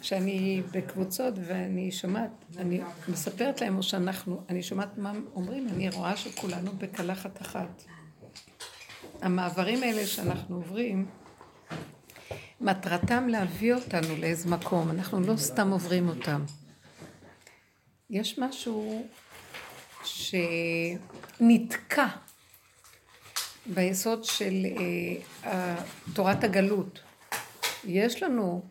כשאני בקבוצות ואני שומעת, אני מספרת להם או שאנחנו, אני שומעת מה אומרים, אני רואה שכולנו בקלחת אחת. המעברים האלה שאנחנו עוברים, מטרתם להביא אותנו לאיזה מקום, אנחנו לא סתם עוברים אותם. יש משהו שנתקע ביסוד של אה, תורת הגלות. יש לנו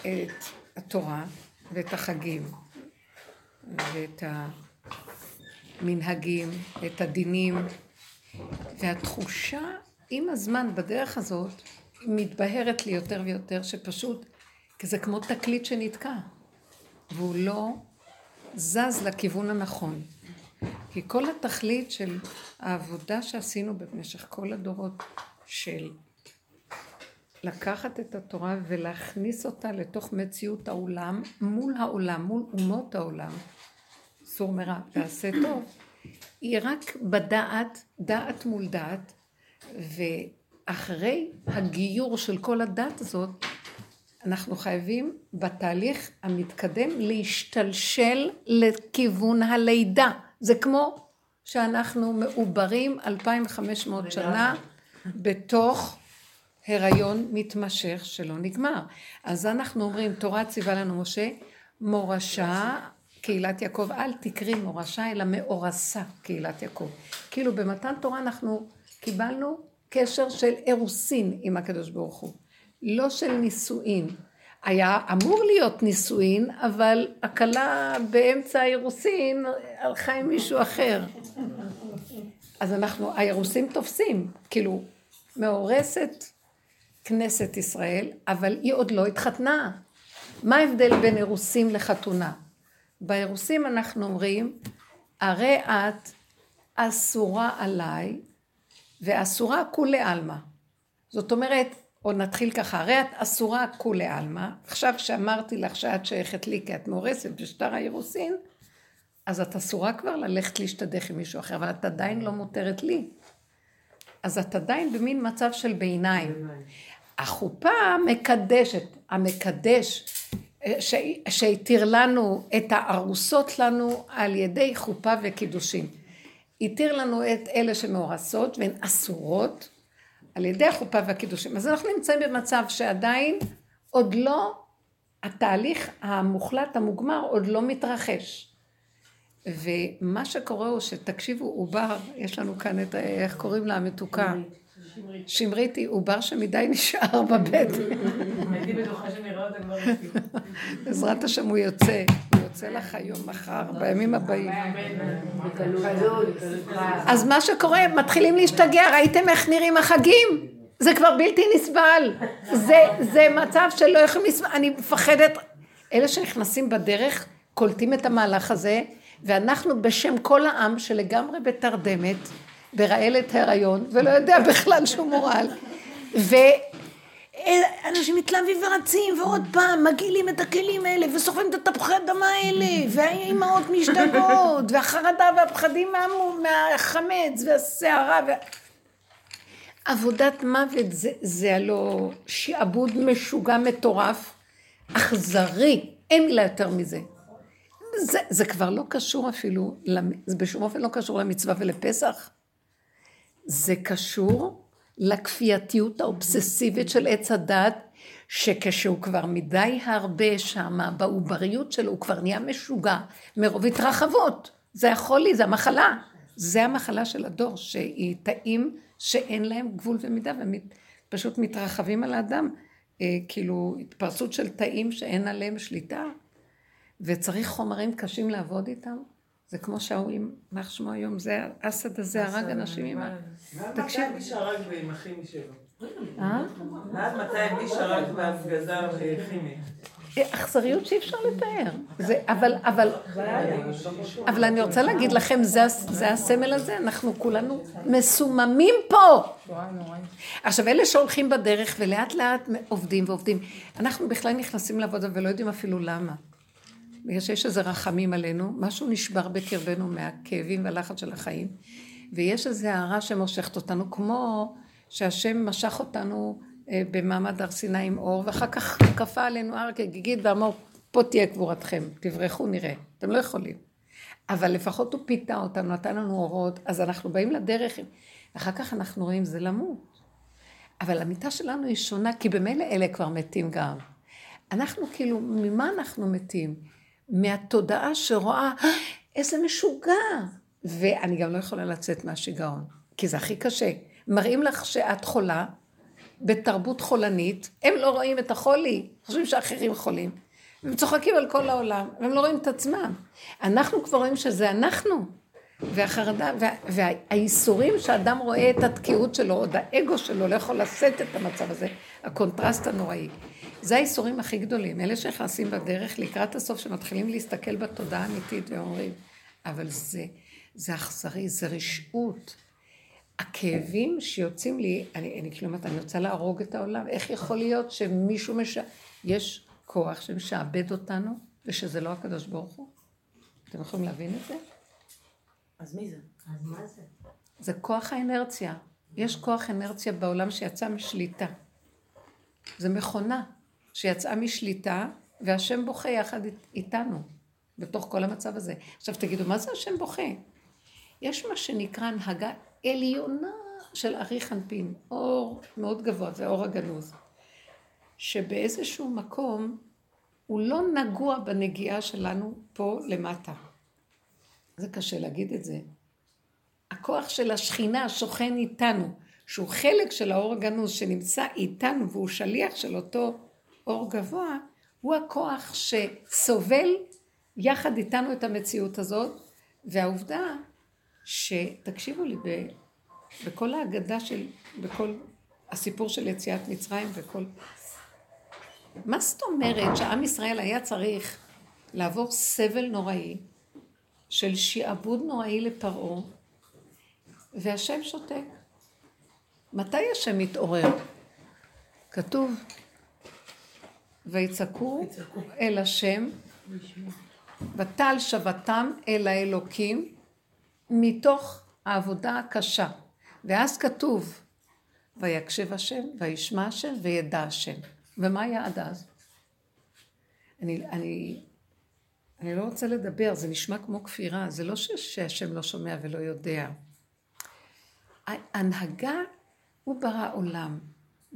את התורה ואת החגים ואת המנהגים, את הדינים, והתחושה עם הזמן בדרך הזאת מתבהרת לי יותר ויותר שפשוט, כי זה כמו תקליט שנתקע והוא לא זז לכיוון הנכון. כי כל התכלית של העבודה שעשינו במשך כל הדורות של לקחת את התורה ולהכניס אותה לתוך מציאות העולם, מול העולם, מול אומות העולם, סור מרע ועשה טוב, היא רק בדעת, דעת מול דעת, ואחרי הגיור של כל הדת הזאת, אנחנו חייבים בתהליך המתקדם להשתלשל לכיוון הלידה. זה כמו שאנחנו מעוברים 2,500 שנה בתוך הריון מתמשך שלא נגמר. אז אנחנו אומרים, תורה ציווה לנו משה, מורשה קהילת יעקב, אל תקרי מורשה, אלא מאורסה קהילת יעקב. כאילו במתן תורה אנחנו קיבלנו קשר של אירוסין עם הקדוש ברוך הוא, לא של נישואין. היה אמור להיות נישואין, אבל הכלה באמצע האירוסין הלכה עם מישהו אחר. אז אנחנו, האירוסים תופסים, כאילו, מאורסת כנסת ישראל, אבל היא עוד לא התחתנה. מה ההבדל בין אירוסים לחתונה? באירוסים אנחנו אומרים, הרי את אסורה עליי ואסורה כולי עלמא. זאת אומרת, או נתחיל ככה, הרי את אסורה כולי עלמא, עכשיו שאמרתי לך שאת שייכת לי כי את מאורסת בשטר האירוסין, אז את אסורה כבר ללכת להשתדך עם מישהו אחר, אבל את עדיין לא מותרת לי. אז את עדיין במין מצב של ביניים. החופה מקדשת, המקדש שהתיר לנו את הארוסות לנו על ידי חופה וקידושין. התיר לנו את אלה שמאורסות והן אסורות על ידי החופה והקידושים. אז אנחנו נמצאים במצב שעדיין עוד לא, התהליך המוחלט המוגמר עוד לא מתרחש. ומה שקורה הוא שתקשיבו, עובר, יש לנו כאן את, איך קוראים לה, המתוקה. שמרית היא עובר שמדי נשאר בבטן. הייתי בטוחה שנראה אותה כבר בעזרת השם הוא יוצא, הוא יוצא לך היום, מחר, בימים הבאים. אז מה שקורה, מתחילים להשתגע, ראיתם איך נראים החגים? זה כבר בלתי נסבל. זה מצב שלא יכולים לסבל, אני מפחדת. אלה שנכנסים בדרך, קולטים את המהלך הזה, ואנחנו בשם כל העם שלגמרי בתרדמת, ברעלת הריון, ולא יודע בכלל שהוא מורל. ואנשים מתלהבים ורצים, ועוד פעם מגעילים את הכלים האלה, וסוחבים את התפוחי אדמה האלה, והאימהות משתגעות, והחרדה והפחדים מהחמץ, והסערה. ו... עבודת מוות זה, זה הלא שעבוד משוגע מטורף, אכזרי, אין מילה יותר מזה. זה, זה כבר לא קשור אפילו, זה בשום אופן לא קשור למצווה ולפסח. זה קשור לכפייתיות האובססיבית של עץ הדת, שכשהוא כבר מדי הרבה שמה, בעובריות שלו, הוא כבר נהיה משוגע מרוב התרחבות. זה החולי, זה המחלה. זה המחלה של הדור, שהיא תאים שאין להם גבול ומידה, והם פשוט מתרחבים על האדם, אה, כאילו התפרצות של תאים שאין עליהם שליטה, וצריך חומרים קשים לעבוד איתם. זה כמו שההוא, מה שמו היום, זה אסד הזה הרג אנשים עם ה... תקשיב. מתי מישהו הרג עם הכימי שלו? אה? עד מתי מישהו הרג בהפגזה כימית? אכזריות שאי אפשר לתאר. זה, אבל, אבל, אבל אני רוצה להגיד לכם, זה, זה הסמל הזה, אנחנו כולנו מסוממים פה. עכשיו, אלה שהולכים בדרך ולאט לאט עובדים ועובדים, אנחנו בכלל נכנסים לעבודה ולא יודעים אפילו למה. בגלל שיש איזה רחמים עלינו, משהו נשבר בקרבנו מהכאבים והלחץ של החיים, ויש איזו הערה שמושכת אותנו, כמו שהשם משך אותנו אה, במעמד הר סיני עם אור, ואחר כך כפה עלינו הר כגיגית ואמר, פה תהיה קבורתכם, תברחו נראה. אתם לא יכולים. אבל לפחות הוא פיתה אותנו, נתן לנו אורות, אז אנחנו באים לדרך, אחר כך אנחנו רואים זה למות. אבל המיטה שלנו היא שונה, כי במילא אלה כבר מתים גם. אנחנו כאילו, ממה אנחנו מתים? מהתודעה שרואה, אה, איזה משוגע. ואני גם לא יכולה לצאת מהשיגעון, כי זה הכי קשה. מראים לך שאת חולה, בתרבות חולנית, הם לא רואים את החולי, חושבים שאחרים חולים. הם צוחקים על כל העולם, והם לא רואים את עצמם. אנחנו כבר רואים שזה אנחנו. והחרדה, וה, והייסורים שאדם רואה את התקיעות שלו, עוד האגו שלו לא יכול לשאת את המצב הזה, הקונטרסט הנוראי. זה הייסורים הכי גדולים, אלה שנכנסים בדרך לקראת הסוף, שמתחילים להסתכל בתודעה האמיתית ואומרים, אבל זה, זה אכזרי, זה רשעות. הכאבים שיוצאים לי, אני, אני כאילו אומרת, אני רוצה להרוג את העולם, איך יכול להיות שמישהו מש... יש כוח שמשעבד אותנו, ושזה לא הקדוש ברוך הוא? אתם יכולים להבין את זה? אז מי זה? אז מה זה? זה כוח האנרציה. יש כוח אנרציה בעולם שיצא משליטה. זה מכונה שיצאה משליטה, והשם בוכה יחד איתנו, בתוך כל המצב הזה. עכשיו תגידו, מה זה השם בוכה? יש מה שנקרא הנהגה עליונה של ארי חנפין, אור מאוד גבוה, זה אור הגנוז, שבאיזשהו מקום הוא לא נגוע בנגיעה שלנו פה למטה. זה קשה להגיד את זה. הכוח של השכינה שוכן איתנו, שהוא חלק של האור הגנוז שנמצא איתנו והוא שליח של אותו אור גבוה, הוא הכוח שסובל יחד איתנו את המציאות הזאת, והעובדה שתקשיבו לי, בכל ההגדה של, בכל הסיפור של יציאת מצרים וכל... מה זאת אומרת שעם ישראל היה צריך לעבור סבל נוראי של שעבוד נוראי לפרעה, והשם שותק? מתי השם מתעורר? כתוב, ויצעקו אל השם, ותל שבתם אל האלוקים, מתוך העבודה הקשה. ואז כתוב, ויקשב השם, וישמע השם, וידע השם. ומה היה עד אז? אני, אני, אני לא רוצה לדבר, זה נשמע כמו כפירה, זה לא ש, שהשם לא שומע ולא יודע. הנהגה, הוא ברא עולם,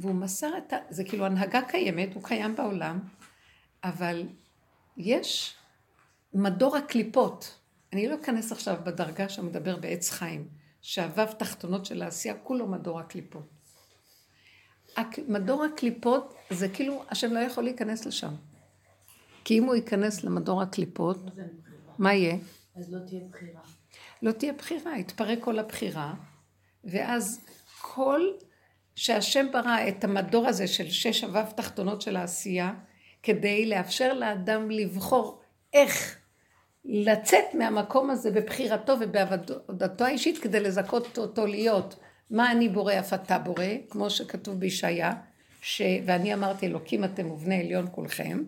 והוא מסר את ה... זה כאילו הנהגה קיימת, הוא קיים בעולם, אבל יש מדור הקליפות. אני לא אכנס עכשיו בדרגה שמדבר בעץ חיים, שהוו תחתונות של העשייה, כולו מדור הקליפות. מדור הקליפות זה כאילו השם לא יכול להיכנס לשם. כי אם הוא ייכנס למדור הקליפות, מה יהיה? אז לא תהיה בחירה. לא תהיה בחירה, יתפרק כל הבחירה, ואז כל שהשם ברא את המדור הזה של שש אביו תחתונות של העשייה, כדי לאפשר לאדם לבחור איך לצאת מהמקום הזה בבחירתו ובעבודתו האישית כדי לזכות אותו להיות מה אני בורא אף אתה בורא, כמו שכתוב בישעיה, ש... ואני אמרתי אלוקים אתם ובני עליון כולכם,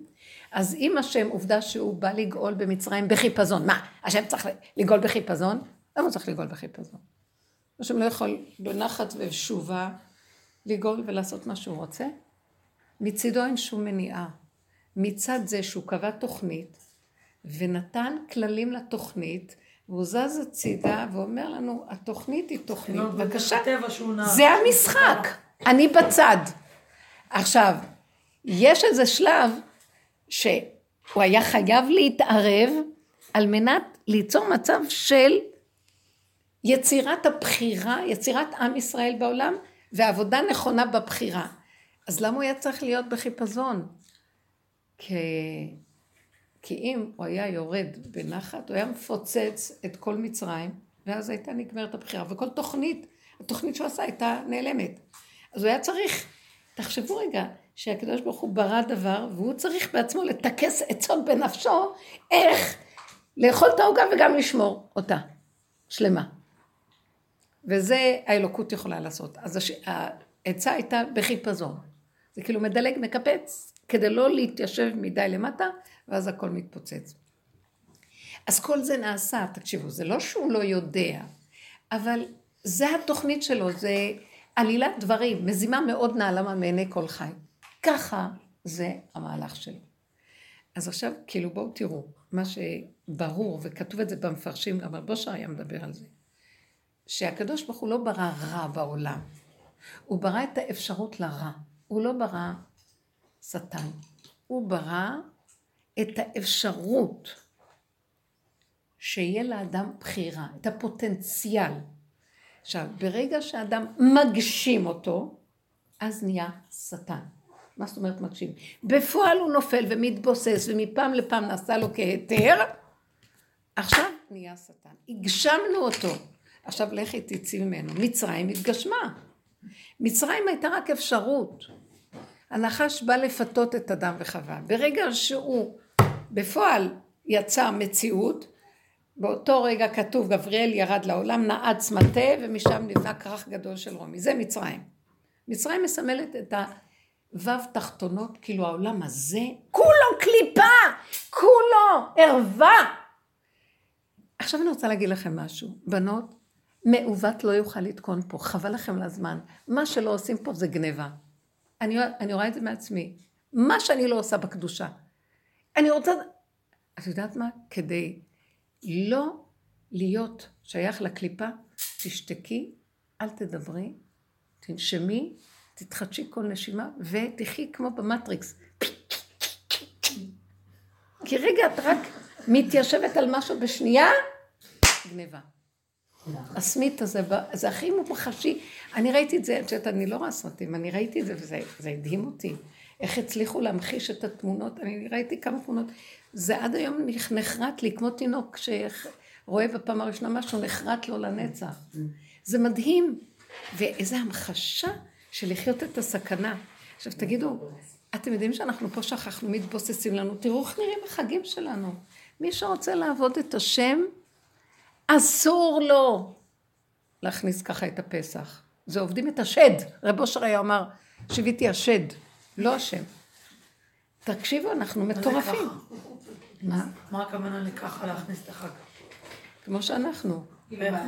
אז אם השם עובדה שהוא בא לגאול במצרים בחיפזון, מה, השם צריך לגאול בחיפזון? למה הוא צריך לגאול בחיפזון? השם לא יכול בנחת ושובה לגאול ולעשות מה שהוא רוצה? מצידו אין שום מניעה. מצד זה שהוא קבע תוכנית ונתן כללים לתוכנית, והוא זז הצידה ואומר לנו, התוכנית היא תוכנית, לא, בבקשה. זה המשחק, אני בצד. עכשיו, יש איזה שלב שהוא היה חייב להתערב על מנת ליצור מצב של יצירת הבחירה, יצירת עם ישראל בעולם, ועבודה נכונה בבחירה. אז למה הוא היה צריך להיות בחיפזון? כי... כי אם הוא היה יורד בנחת, הוא היה מפוצץ את כל מצרים, ואז הייתה נגמרת הבחירה. וכל תוכנית, התוכנית שהוא עשה הייתה נעלמת. אז הוא היה צריך, תחשבו רגע, שהקדוש ברוך הוא ברא דבר, והוא צריך בעצמו לטכס עצות בנפשו, איך לאכול את העוגה וגם לשמור אותה, שלמה. וזה האלוקות יכולה לעשות. אז הש... העצה הייתה בחיפזון. זה כאילו מדלג, מקפץ, כדי לא להתיישב מדי למטה, ואז הכל מתפוצץ. אז כל זה נעשה, תקשיבו, זה לא שהוא לא יודע, אבל זה התוכנית שלו, זה עלילת דברים, מזימה מאוד נעלמה מעיני כל חי. ככה זה המהלך שלו. אז עכשיו, כאילו בואו תראו, מה שברור, וכתוב את זה במפרשים, גם רבושר היה מדבר על זה, שהקדוש ברוך הוא לא ברא רע בעולם, הוא ברא את האפשרות לרע, הוא לא ברא שטן, הוא ברא את האפשרות שיהיה לאדם בחירה, את הפוטנציאל. עכשיו, ברגע שאדם מגשים אותו, אז נהיה שטן. מה זאת אומרת מגשים? בפועל הוא נופל ומתבוסס ומפעם לפעם נעשה לו כהיתר, עכשיו נהיה שטן. הגשמנו אותו. עכשיו לכי תצאי ממנו. מצרים התגשמה. מצרים הייתה רק אפשרות. הנחש בא לפתות את אדם וחווה. ברגע שהוא בפועל יצר מציאות, באותו רגע כתוב גבריאל ירד לעולם, נעץ מטה ומשם נבנה כרך גדול של רומי. זה מצרים. מצרים מסמלת את הוו תחתונות, כאילו העולם הזה, כולו קליפה, כולו ערווה. עכשיו אני רוצה להגיד לכם משהו. בנות, מעוות לא יוכל לתקון פה, חבל לכם לזמן. מה שלא עושים פה זה גניבה. אני, אני רואה את זה מעצמי. מה שאני לא עושה בקדושה. אני רוצה... את יודעת מה? כדי לא להיות שייך לקליפה, תשתקי, אל תדברי, תנשמי, תתחדשי כל נשימה ותחי כמו במטריקס. כי רגע את רק מתיישבת על משהו בשנייה, גניבה. הסמית הזה, זה הכי מוחשי. אני ראיתי את זה, את יודעת, אני לא רואה סרטים, אני ראיתי את זה וזה הדהים אותי. איך הצליחו להמחיש את התמונות, אני ראיתי כמה תמונות. זה עד היום נחרט לי, כמו תינוק שרואה בפעם הראשונה משהו, נחרט לו לנצח. זה מדהים. ואיזו המחשה של לחיות את הסכנה. עכשיו תגידו, אתם יודעים שאנחנו פה שכחנו, מתבוססים לנו, תראו איך נראים החגים שלנו. מי שרוצה לעבוד את השם, אסור לו להכניס ככה את הפסח. זה עובדים את השד. רב אושר היה אומר, שיוויתי השד, לא השם. תקשיבו, אנחנו מטורפים. מה? מה הכוונה לככה להכניס את החג? כמו שאנחנו.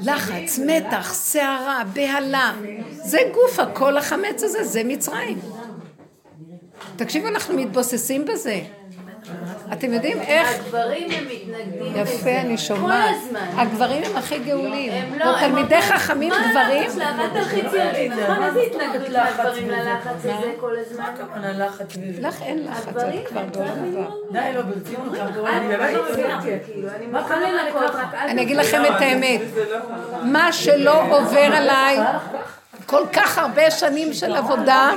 לחץ, מתח, סערה, בהלה. זה גוף, הכל החמץ הזה, זה מצרים. תקשיבו, אנחנו מתבוססים בזה. אתם יודעים איך... הגברים הם מתנגדים. יפה, אני שומעת. כל הזמן. הגברים הם הכי גאולים. הם לא... תלמידי חכמים גברים. מה הלחץ? אותי, נכון? איזה התנגדות לגברים ללחץ הזה כל הזמן? הכוונה לחץ לך אין לחץ, את כבר בעולם הבא. די, לא, ברצינות, אני לא מבינה, כאילו, אני אגיד לכם את האמת. מה שלא עובר עליי, כל כך הרבה שנים של עבודה,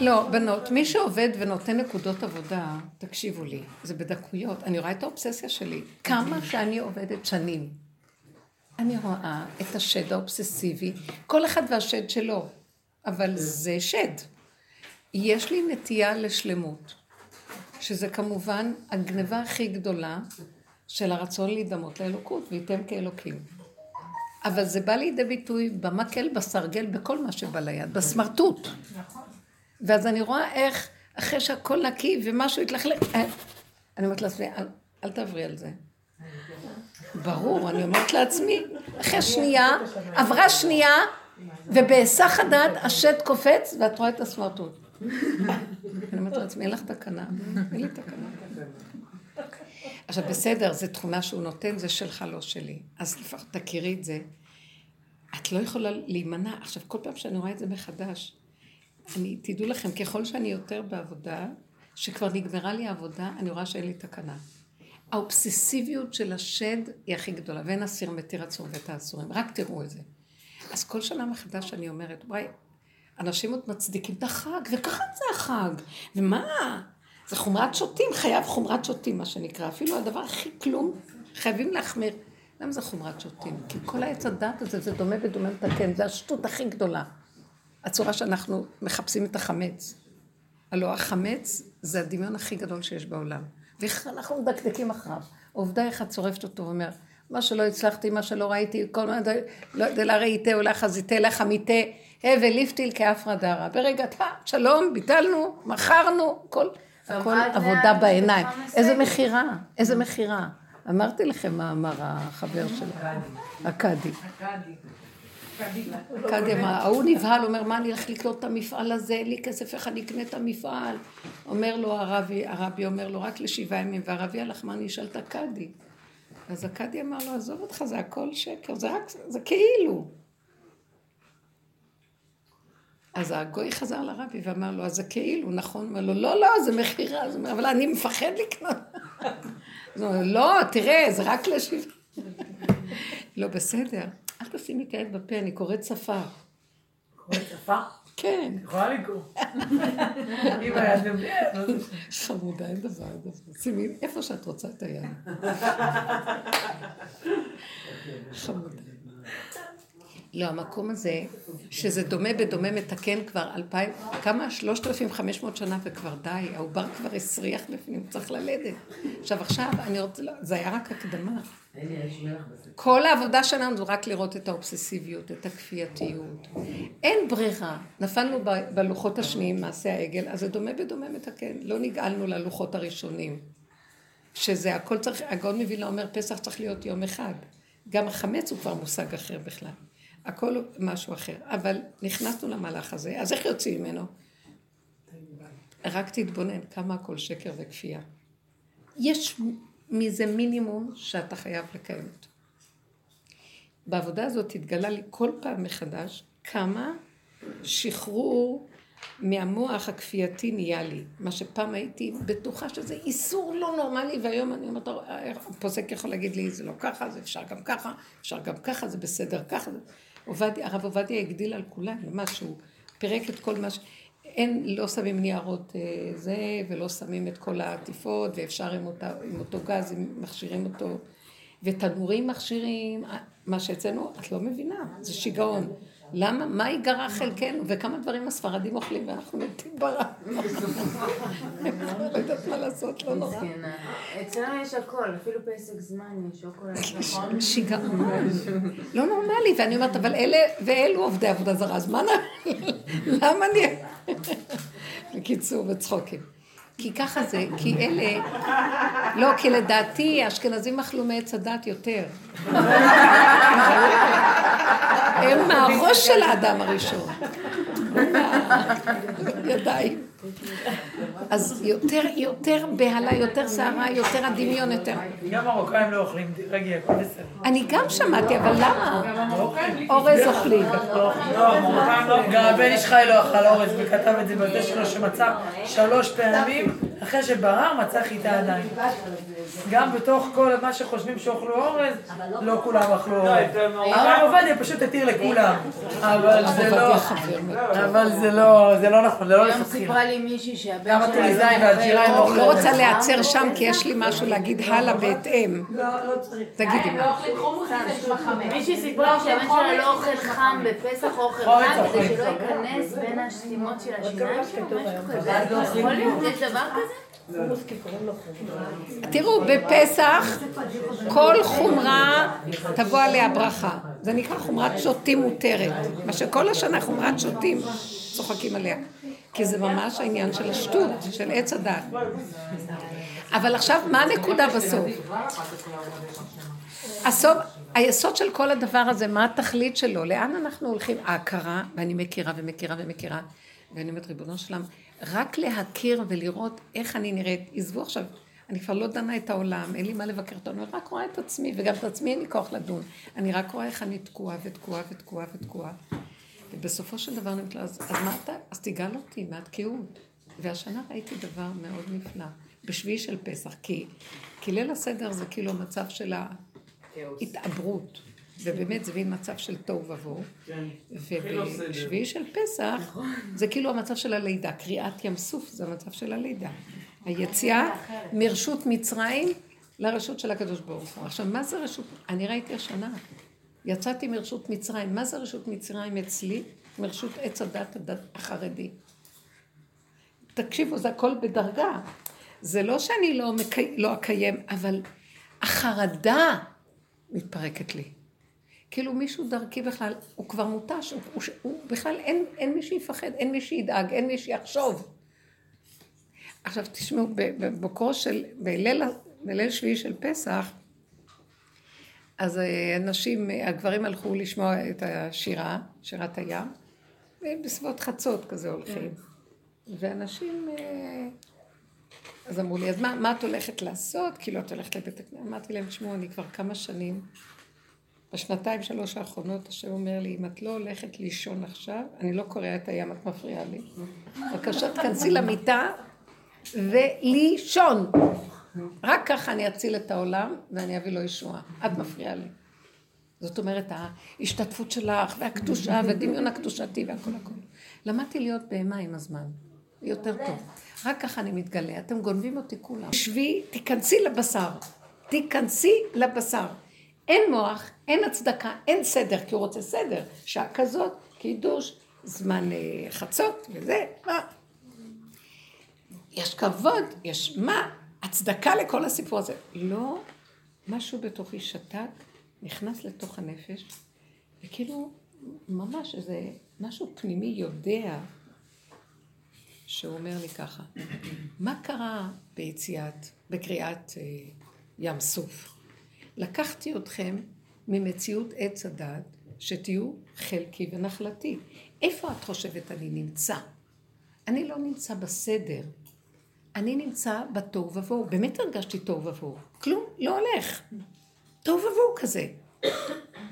לא בנות, מי שעובד ונותן נקודות עבודה, תקשיבו לי, זה בדקויות. אני רואה את האובססיה שלי. כמה שאני עובדת שנים, אני רואה את השד האובססיבי, כל אחד והשד שלו, אבל זה שד. יש לי נטייה לשלמות, שזה כמובן הגניבה הכי גדולה של הרצון להידמות לאלוקות, וייתם כאלוקים. אבל זה בא לידי ביטוי במקל, בסרגל, בכל מה שבא ליד, בסמרטוט. ואז אני רואה איך, אחרי שהכל נקי ומשהו התלכלך, אה, אני אומרת לעצמי, אל, אל תעברי על זה. ברור, אני אומרת לעצמי, אחרי שנייה, עברה שנייה, ובהיסח הדעת השד קופץ, ואת רואה את הסמרטוט. אני אומרת לעצמי, אין לך תקנה, אין לי תקנה. עכשיו בסדר, זו תכונה שהוא נותן, זה שלך, לא שלי. אז לפחות תכירי את זה. את לא יכולה להימנע. עכשיו, כל פעם שאני רואה את זה מחדש, אני, תדעו לכם, ככל שאני יותר בעבודה, שכבר נגמרה לי העבודה, אני רואה שאין לי תקנה. האובססיביות של השד היא הכי גדולה, ואין אסיר מתיר עצור ואת האסורים, רק תראו את זה. אז כל שנה מחדש אני אומרת, וואי, אנשים עוד מצדיקים את החג, וככה זה החג, ומה? זה חומרת שוטים, חייב חומרת שוטים, מה שנקרא. אפילו הדבר הכי כלום, חייבים להחמיר. למה זה חומרת שוטים? כי כל העץ הדת הזה, זה דומה ודומה מתקן, זה השטות הכי גדולה. הצורה שאנחנו מחפשים את החמץ. הלוא החמץ זה הדמיון הכי גדול שיש בעולם. ואיך אנחנו מדקדקים אחריו. עובדה איך את צורפת אותו ואומר, מה שלא הצלחתי, מה שלא ראיתי, כל מה, לא יודע, לא ראיתי, אולי חזיתי, לך עמיתה, הבל ליפתיל כאפרא דרא. ברגע, שלום, ביטלנו, מכרנו, כל... הכל עבודה בעיניים. איזה מכירה, איזה מכירה. אמרתי לכם מה אמר החבר שלו, הקאדי. הקאדי אמר, ההוא נבהל, אומר, מה אני הולך לקנות את המפעל הזה, אין לי כסף, איך אני אקנה את המפעל? אומר לו הרבי, הרבי אומר לו, רק לשבעה ימים, והרבי הלך, מה אני אשאל את הקאדי? אז הקאדי אמר לו, עזוב אותך, זה הכל שקר, זה רק, זה כאילו. אז הגוי חזר לרבי ואמר לו, אז זה כאילו, נכון? אמר לו, לא, לא, זה מכירה. אז הוא אומר, אבל אני מפחד לקנות. אז הוא אומר, לא, תראה, זה רק לשבעה. לא, בסדר. אל תשימי היד בפה, אני קוראת שפה. קוראת שפה? כן. יכולה לקרוא. אם היה בפה, חמודה, אין דבר כזה. שימי איפה שאת רוצה את היד. חמודה. לא, המקום הזה, שזה דומה בדומה מתקן כבר אלפיים, כמה? שלושת אלפים חמש מאות שנה וכבר די, העובר כבר הסריח בפנים, צריך ללדת. עכשיו, עכשיו, אני רוצה, לא, זה היה רק הקדמה. כל העבודה שלנו זה רק לראות את האובססיביות, את הכפייתיות. אין ברירה. נפלנו ב- בלוחות השניים, מעשה העגל, אז זה דומה בדומה מתקן. לא נגאלנו ללוחות הראשונים. שזה הכל צריך, הגאון מווילנה אומר, פסח צריך להיות יום אחד. גם החמץ הוא כבר מושג אחר בכלל. הכל משהו אחר. אבל נכנסנו למהלך הזה, אז איך יוצאים ממנו? רק תתבונן כמה הכל שקר וכפייה. יש מזה מינימום שאתה חייב לקיים אותו. בעבודה הזאת התגלה לי כל פעם מחדש כמה שחרור מהמוח הכפייתי נהיה לי. מה שפעם הייתי בטוחה שזה איסור לא נורמלי, והיום אני אומרת, הפוסק יכול להגיד לי, זה לא ככה, זה אפשר גם ככה, אפשר גם ככה, זה בסדר ככה. עובדיה, הרב עובדיה הגדיל על כולם, ממש הוא פירק את כל מה ש... אין, לא שמים ניירות אה, זה, ולא שמים את כל העטיפות, ואפשר עם, אותה, עם אותו גז, אם מכשירים אותו, ותנורים מכשירים, מה שאצלנו, את לא מבינה, זה שיגעון. למה? מה ייגרע חלקנו? וכמה דברים הספרדים אוכלים ואנחנו מתים ברע. לא יודעת מה לעשות, לא נורא. מסכנה. אצלנו יש הכל, אפילו פסק זמן יש שוקולד, נכון? שיגעון. לא נורמלי, ואני אומרת, אבל אלה ואלו עובדי עבודה זרה, אז מה נ... למה אני... בקיצור, בצחוקים. כי ככה זה, כי אלה... לא, כי לדעתי האשכנזים אכלו מעץ הדת יותר. הם מהראש של האדם הראשון. ידיים. אז יותר, יותר בהלה, יותר סערה, יותר הדמיון, יותר... גם מרוקאים לא אוכלים רגיל, הכל בסדר. אני גם שמעתי, אבל למה? אורז אוכלים. לא, מרוקאים לא. גם הבן איש חי לא אכל אורז וכתב את זה בזה שלו שמצא שלוש פעמים אחרי שברר מצא חיטה עדיין. גם בתוך כל מה שחושבים שאוכלו אורז, לא כולם אכלו אורז. הרב עובדיה פשוט התיר לכולם. אבל זה לא... אבל זה לא, זה לא נכון, זה לא לכתחילה. לי מישהי שהבן גם שלה הטוליזאי לא והג'יריים אוכל אוכלים. לא רוצה להיעצר שם, כי יש לי משהו להגיד הלאה בהתאם. תגידי מה. מישהי סיפרה שהבן שלה לא אוכל חם בפסח או אוכל חם כדי. שלא ייכנס בין השתימות של השיניים שלו, משהו כזה. יכול להיות? יש דבר כזה? תראו, בפסח כל חומרה תבוא עליה ברכה. זה נקרא חומרת שוטים מותרת. מה שכל השנה חומרת שוטים צוחקים עליה. כי זה ממש העניין של השטות, של עץ הדת. אבל עכשיו, מה הנקודה בסוף? הסוף, היסוד של כל הדבר הזה, מה התכלית שלו? לאן אנחנו הולכים? ההכרה, ואני מכירה ומכירה ומכירה, ואני אומרת, ריבונו שלם, רק להכיר ולראות איך אני נראית. עזבו עכשיו, אני כבר לא דנה את העולם, אין לי מה לבקר אותו, אני רק רואה את עצמי, וגם את עצמי אין לי כוח לדון. אני רק רואה איך אני תקועה ותקועה ותקועה ותקועה. ובסופו של דבר אני אומרת לו, אז, אז מה אתה, אז תגאל אותי מהתקיעות. והשנה ראיתי דבר מאוד נפלא, בשביעי של פסח, כי, כי ליל הסדר זה כאילו המצב של ההתעברות, ובאמת זה מין מצב של תוהו ובוהו, ובשביעי של פסח זה כאילו המצב של הלידה, קריעת ים סוף זה המצב של הלידה. היציאה מרשות מצרים לרשות של הקדוש ברוך הוא. עכשיו, מה זה רשות? אני ראיתי השנה, יצאתי מרשות מצרים, מה זה רשות מצרים אצלי? מרשות עץ הדת החרדי. תקשיבו, זה הכל בדרגה. זה לא שאני לא, מקי... לא אקיים, אבל החרדה מתפרקת לי. כאילו מישהו דרכי בכלל, הוא כבר מותש, הוא, הוא, הוא בכלל אין, אין מי שיפחד, אין מי שידאג, אין מי שיחשוב. עכשיו תשמעו, בבוקרו של, בליל, בליל שביעי של פסח, אז אה, אנשים, אה, הגברים הלכו לשמוע את השירה, שירת הים, בסביבות חצות כזה הולכים. ואנשים, אה, אז אמרו לי, אז מה, מה את הולכת לעשות? כאילו, את הולכת לבית הכנסת? אמרתי להם, תשמעו, אני כבר כמה שנים, בשנתיים, שלוש האחרונות, השם אומר לי, אם את לא הולכת לישון עכשיו, אני לא קוראה את הים, את מפריעה לי. בבקשה, תכנסי למיטה ולישון. רק ככה אני אציל את העולם ואני אביא לו ישועה. את מפריעה לי. זאת אומרת, ההשתתפות שלך, והקדושה, והדמיון הקדושתי והכל הכל. למדתי להיות בהמה עם הזמן. יותר טוב. רק ככה אני מתגלה. אתם גונבים אותי כולם. שבי, תיכנסי לבשר. תיכנסי לבשר. אין מוח, אין הצדקה, אין סדר, כי הוא רוצה סדר. שעה כזאת, קידוש, זמן אה, חצות וזה, מה? יש כבוד, יש מה? הצדקה לכל הסיפור הזה. לא, משהו בתוכי שתק, נכנס לתוך הנפש, וכאילו, ממש איזה משהו פנימי יודע, שהוא אומר לי ככה, מה קרה ביציאת, בקריאת אה, ים סוף? לקחתי אתכם ממציאות עץ הדת, שתהיו חלקי ונחלתי. איפה את חושבת אני נמצא? אני לא נמצא בסדר. אני נמצא בתוהו ובוהו. באמת הרגשתי תוהו ובוהו. כלום, לא הולך. תוהו ובוהו כזה.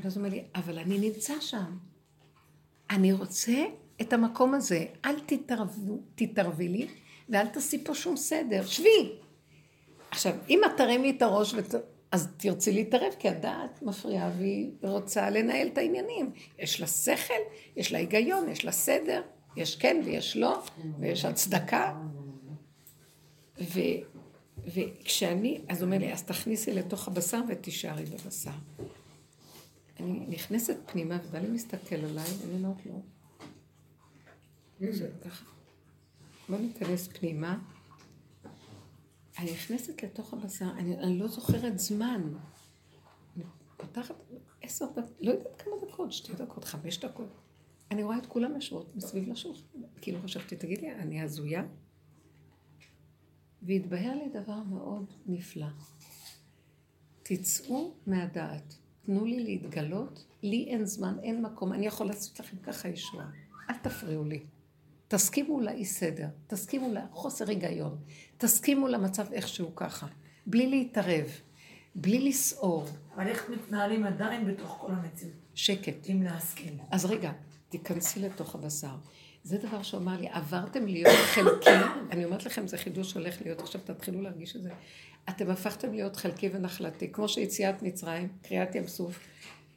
ואז הוא אומר לי, אבל אני נמצא שם. אני רוצה את המקום הזה. אל תתערבי לי, ואל תעשי פה שום סדר. שבי. עכשיו, אם את תרימי את הראש, ות... אז תרצי להתערב, כי הדעת מפריעה והיא רוצה לנהל את העניינים. יש לה שכל, יש לה היגיון, יש לה סדר, יש כן ויש לא, ויש הצדקה. ו, וכשאני, אז הוא אומר לי, אז תכניסי לתוך הבשר ותישארי בבשר. אני נכנסת פנימה, ובעלי מסתכל עליי, ואני אומרת לו, בוא ניכנס פנימה. אני נכנסת לתוך הבשר, אני, אני לא זוכרת זמן. אני פותחת עשר דקות, לא יודעת כמה דקות, שתי דקות, חמש דקות. אני רואה את כולם יושבות מסביב לשולחן. כאילו חשבתי, תגידי, אני הזויה? והתבהר לי דבר מאוד נפלא. תצאו מהדעת, תנו לי להתגלות, לי אין זמן, אין מקום, אני יכול לעשות לכם ככה ישועה. אל תפריעו לי. תסכימו לאי סדר, תסכימו לחוסר היגיון, תסכימו למצב איכשהו ככה, בלי להתערב, בלי לסעור. אבל איך מתנהלים עדיין בתוך כל המציאות? שקט. אם להסכים. אז רגע, תיכנסי לתוך הבשר. זה דבר שהוא אמר לי, עברתם להיות חלקי, אני אומרת לכם, זה חידוש הולך להיות, עכשיו תתחילו להרגיש את זה. אתם הפכתם להיות חלקי ונחלתי, כמו שיציאת מצרים, קריאת ים סוף,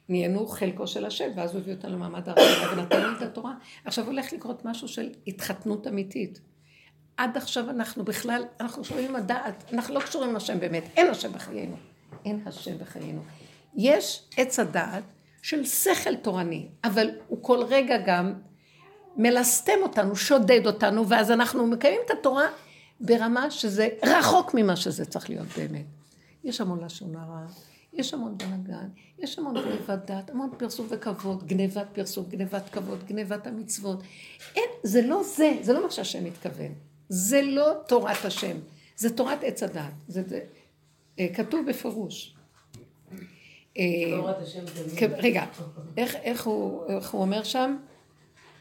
נהיינו חלקו של השם, ואז הוא הביא אותנו למעמד הרעיון ונתן לנו את התורה. עכשיו הולך לקרות משהו של התחתנות אמיתית. עד עכשיו אנחנו בכלל, אנחנו עם הדעת, אנחנו לא קשורים השם באמת, אין השם בחיינו. אין השם בחיינו. יש עץ הדעת של שכל תורני, אבל הוא כל רגע גם מלסטם אותנו, שודד אותנו, ואז אנחנו מקיימים את התורה ברמה שזה רחוק ממה שזה צריך להיות באמת. יש המון לשון הרע, יש המון בלאגן, יש המון גנבת דת, המון פרסום וכבוד, גנבת פרסום, גנבת כבוד, גנבת המצוות. אין, זה לא זה, זה לא מה שהשם מתכוון. זה לא תורת השם, זה תורת עץ הדת. זה, זה אה, כתוב בפירוש. אה, תורת השם רגע, איך, איך, הוא, איך הוא אומר שם?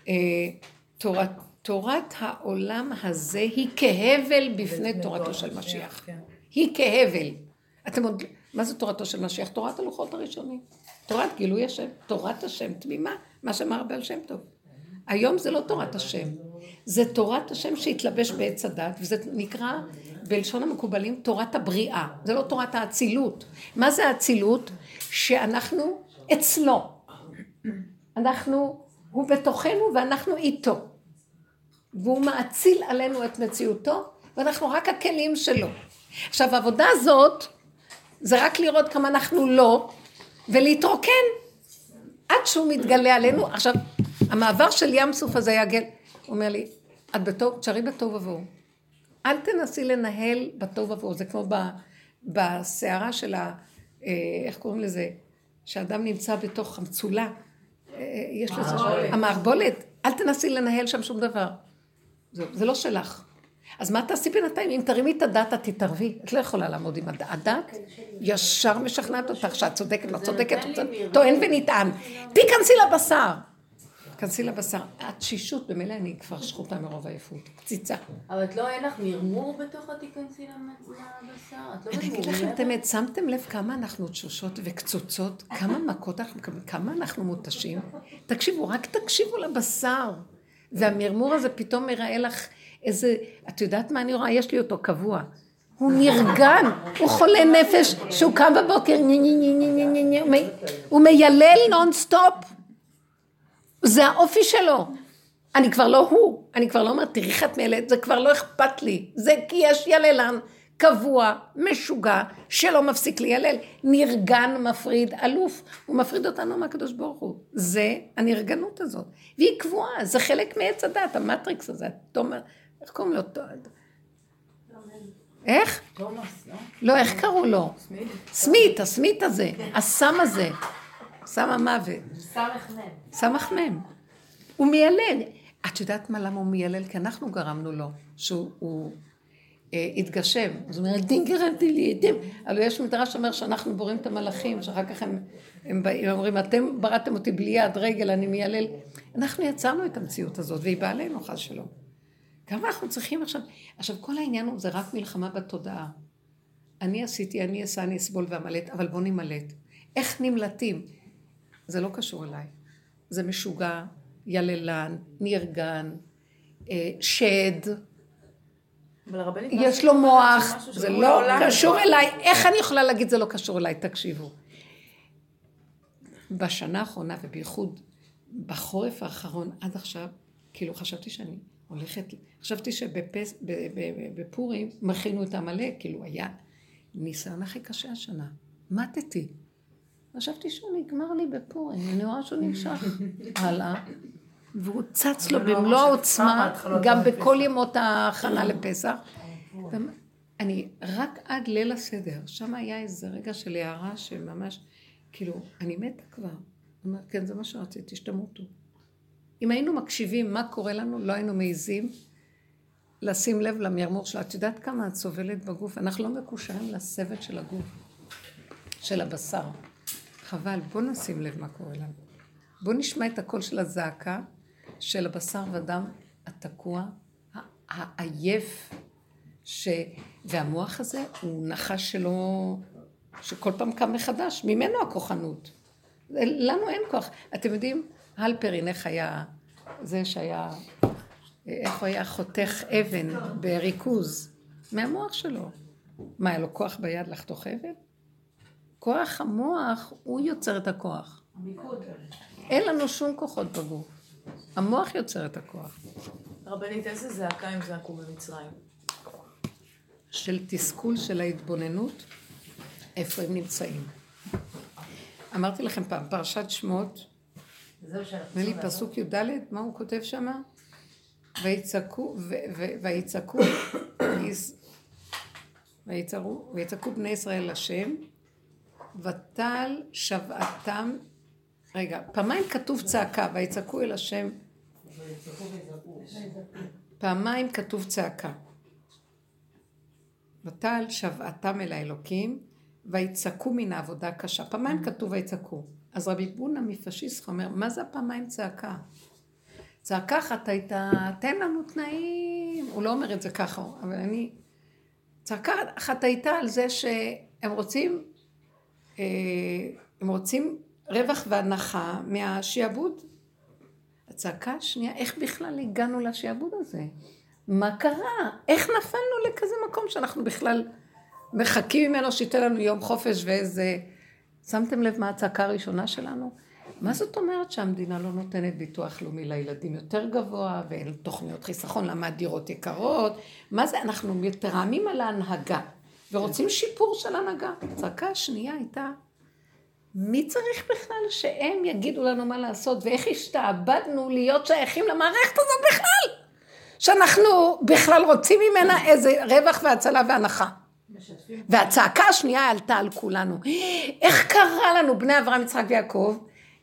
אה, תורת, תורת העולם הזה היא כהבל בפני תורתו של משיח. כן. היא כהבל. אתם עוד... מה זה תורתו של משיח? תורת הלוחות הראשונים. תורת גילוי השם, תורת השם תמימה, מה שאמר בעל שם טוב. היום זה לא תורת השם, זה תורת השם שהתלבש בעץ הדת, וזה נקרא בלשון המקובלים תורת הבריאה, זה לא תורת האצילות. מה זה האצילות? שאנחנו אצלו. אנחנו, הוא בתוכנו ואנחנו איתו. והוא מאציל עלינו את מציאותו, ואנחנו רק הכלים שלו. עכשיו, העבודה הזאת, זה רק לראות כמה אנחנו לא, ולהתרוקן עד שהוא מתגלה עלינו. עכשיו, המעבר של ים סוף הזה יגל, הוא אומר לי, את בטוב, תשארי בטוב ובוהו. אל תנסי לנהל בטוב ובוהו, זה כמו בסערה של ה... אה, איך קוראים לזה? שאדם נמצא בתוך המצולה. אה, יש לזה... המערבולת. אל תנסי לנהל שם שום דבר. זה, זה לא שלך. אז מה תעשי בינתיים? אם תרימי את הדת, את תתערבי. את לא יכולה לעמוד עם הדת. הדת ישר משכנעת אותך שאת צודקת, לא צודקת, טוען ונטען. תיכנסי לבשר. תיכנסי לבשר. התשישות, במילא אני כבר שחוטה מרוב עייפות. קציצה. אבל את לא, אין לך מרמור בתוך התיכנסי לבשר? את לא אני אגיד לכם את האמת, שמתם לב כמה אנחנו תשושות וקצוצות? כמה מכות אנחנו מקבלים? כמה אנחנו מותשים? תקשיבו, רק תקשיבו לבשר. והמרמור הזה פתאום מראה לך איזה, את יודעת מה אני רואה? יש לי אותו קבוע. הוא נרגן, הוא חולה נפש, שהוא קם בבוקר, הוא מיילל נונסטופ. זה האופי שלו. אני כבר לא הוא, אני כבר לא אומרת, תראי איך את מייללת, זה כבר לא אכפת לי. זה כי יש יללן קבוע, משוגע, שלא מפסיק לילל. נרגן, מפריד, אלוף. הוא מפריד אותנו מהקדוש ברוך הוא. זה הנרגנות הזאת. והיא קבועה, זה חלק מעץ הדת, המטריקס הזה. תומר, איך קוראים לו? איך? תומאס, לא? לא, איך קראו לו? סמית, הסמית הזה, הסם הזה. סם המוות. סמך מם. הוא מיילל. את יודעת מה, למה הוא מיילל? כי אנחנו גרמנו לו, שהוא אה, התגשם. אז הוא אומר, דין גרמתי לי, דין. אבל יש מדרש שאומר שאנחנו בורים את המלאכים, שאחר כך הם, הם, הם אומרים, אתם בראתם אותי בלי יד רגל, אני מיילל. אנחנו יצרנו את המציאות הזאת, והיא באה עלינו, חס שלום. כמה אנחנו צריכים עכשיו, עכשיו כל העניין הוא, זה רק מלחמה בתודעה. אני עשיתי, אני אעשה, אני אסבול ואמלט, אבל בוא נמלט. איך נמלטים? זה לא קשור אליי. זה משוגע, יללן, נרגן, אה, שד. יש לו מוח, זה לא קשור אליי. איך אני יכולה להגיד זה לא קשור אליי? תקשיבו. בשנה האחרונה, ובייחוד בחורף האחרון עד עכשיו, כאילו חשבתי שאני הולכת, חשבתי שבפורים מכינו את עמלק, כאילו היה ניסיון הכי קשה השנה. מתתי. חשבתי שהוא נגמר לי בפורים, אני רואה שהוא נמשך הלאה, והוא צץ לו לא במלוא העוצמה, גם בכל ימות ההכנה לפסח. אני, רק עד ליל הסדר, שם היה איזה רגע של הערה שממש, כאילו, אני מתה כבר. אומר, כן, זה מה שרציתי, שתמותו. אם היינו מקשיבים מה קורה לנו, לא היינו מעיזים לשים לב למרמור שלה. את יודעת כמה את סובלת בגוף? אנחנו לא מקושרים לסבל של הגוף, של הבשר. חבל, בוא נשים לב מה קורה לנו. בוא נשמע את הקול של הזעקה של הבשר ודם התקוע, העייף, ש... והמוח הזה הוא נחש שלא... שכל פעם קם מחדש, ממנו הכוחנות. לנו אין כוח. אתם יודעים, הלפרין, איך היה, זה שהיה, איך הוא היה חותך אבן בריכוז, מהמוח שלו. מה, היה לו כוח ביד לחתוך אבן? כוח המוח, הוא יוצר את הכוח. אין לנו שום כוחות בגוף. המוח יוצר את הכוח. רבנית, איזה זעקה הם זעקו במצרים? של תסכול של ההתבוננות, איפה הם נמצאים. אמרתי לכם פעם, פרשת שמות, נדמה לי פסוק י"ד, מה הוא כותב שם? ויצעקו, ויצעקו, ויצעקו בני ישראל לשם, ותל שבעתם, רגע, פעמיים כתוב צעקה, ויצעקו אל השם, פעמיים כתוב צעקה. ותל שבעתם אל האלוקים, ויצעקו מן העבודה הקשה. פעמיים כתוב ויצעקו. אז רבי בונה מפשיסט אומר, מה זה הפעמיים צעקה? צעקה אחת הייתה, תן לנו תנאים. הוא לא אומר את זה ככה, אבל אני... צעקה אחת הייתה על זה שהם רוצים הם רוצים רווח והנחה מהשיעבוד. הצעקה השנייה, איך בכלל הגענו לשיעבוד הזה? מה קרה? איך נפלנו לכזה מקום שאנחנו בכלל מחכים ממנו שייתן לנו יום חופש ואיזה... שמתם לב מה הצעקה הראשונה שלנו? מה זאת אומרת שהמדינה לא נותנת ביטוח לאומי לילדים יותר גבוה ואין תוכניות חיסכון, למה הדירות יקרות? מה זה? אנחנו מתרעמים על ההנהגה. ורוצים שיפור של הנהגה. הצעקה השנייה הייתה, מי צריך בכלל שהם יגידו לנו מה לעשות, ואיך השתעבדנו להיות שייכים למערכת הזאת בכלל? שאנחנו בכלל רוצים ממנה איזה רווח והצלה והנחה. והצעקה השנייה עלתה על כולנו. איך קרה לנו, בני אברהם, יצחק ויעקב,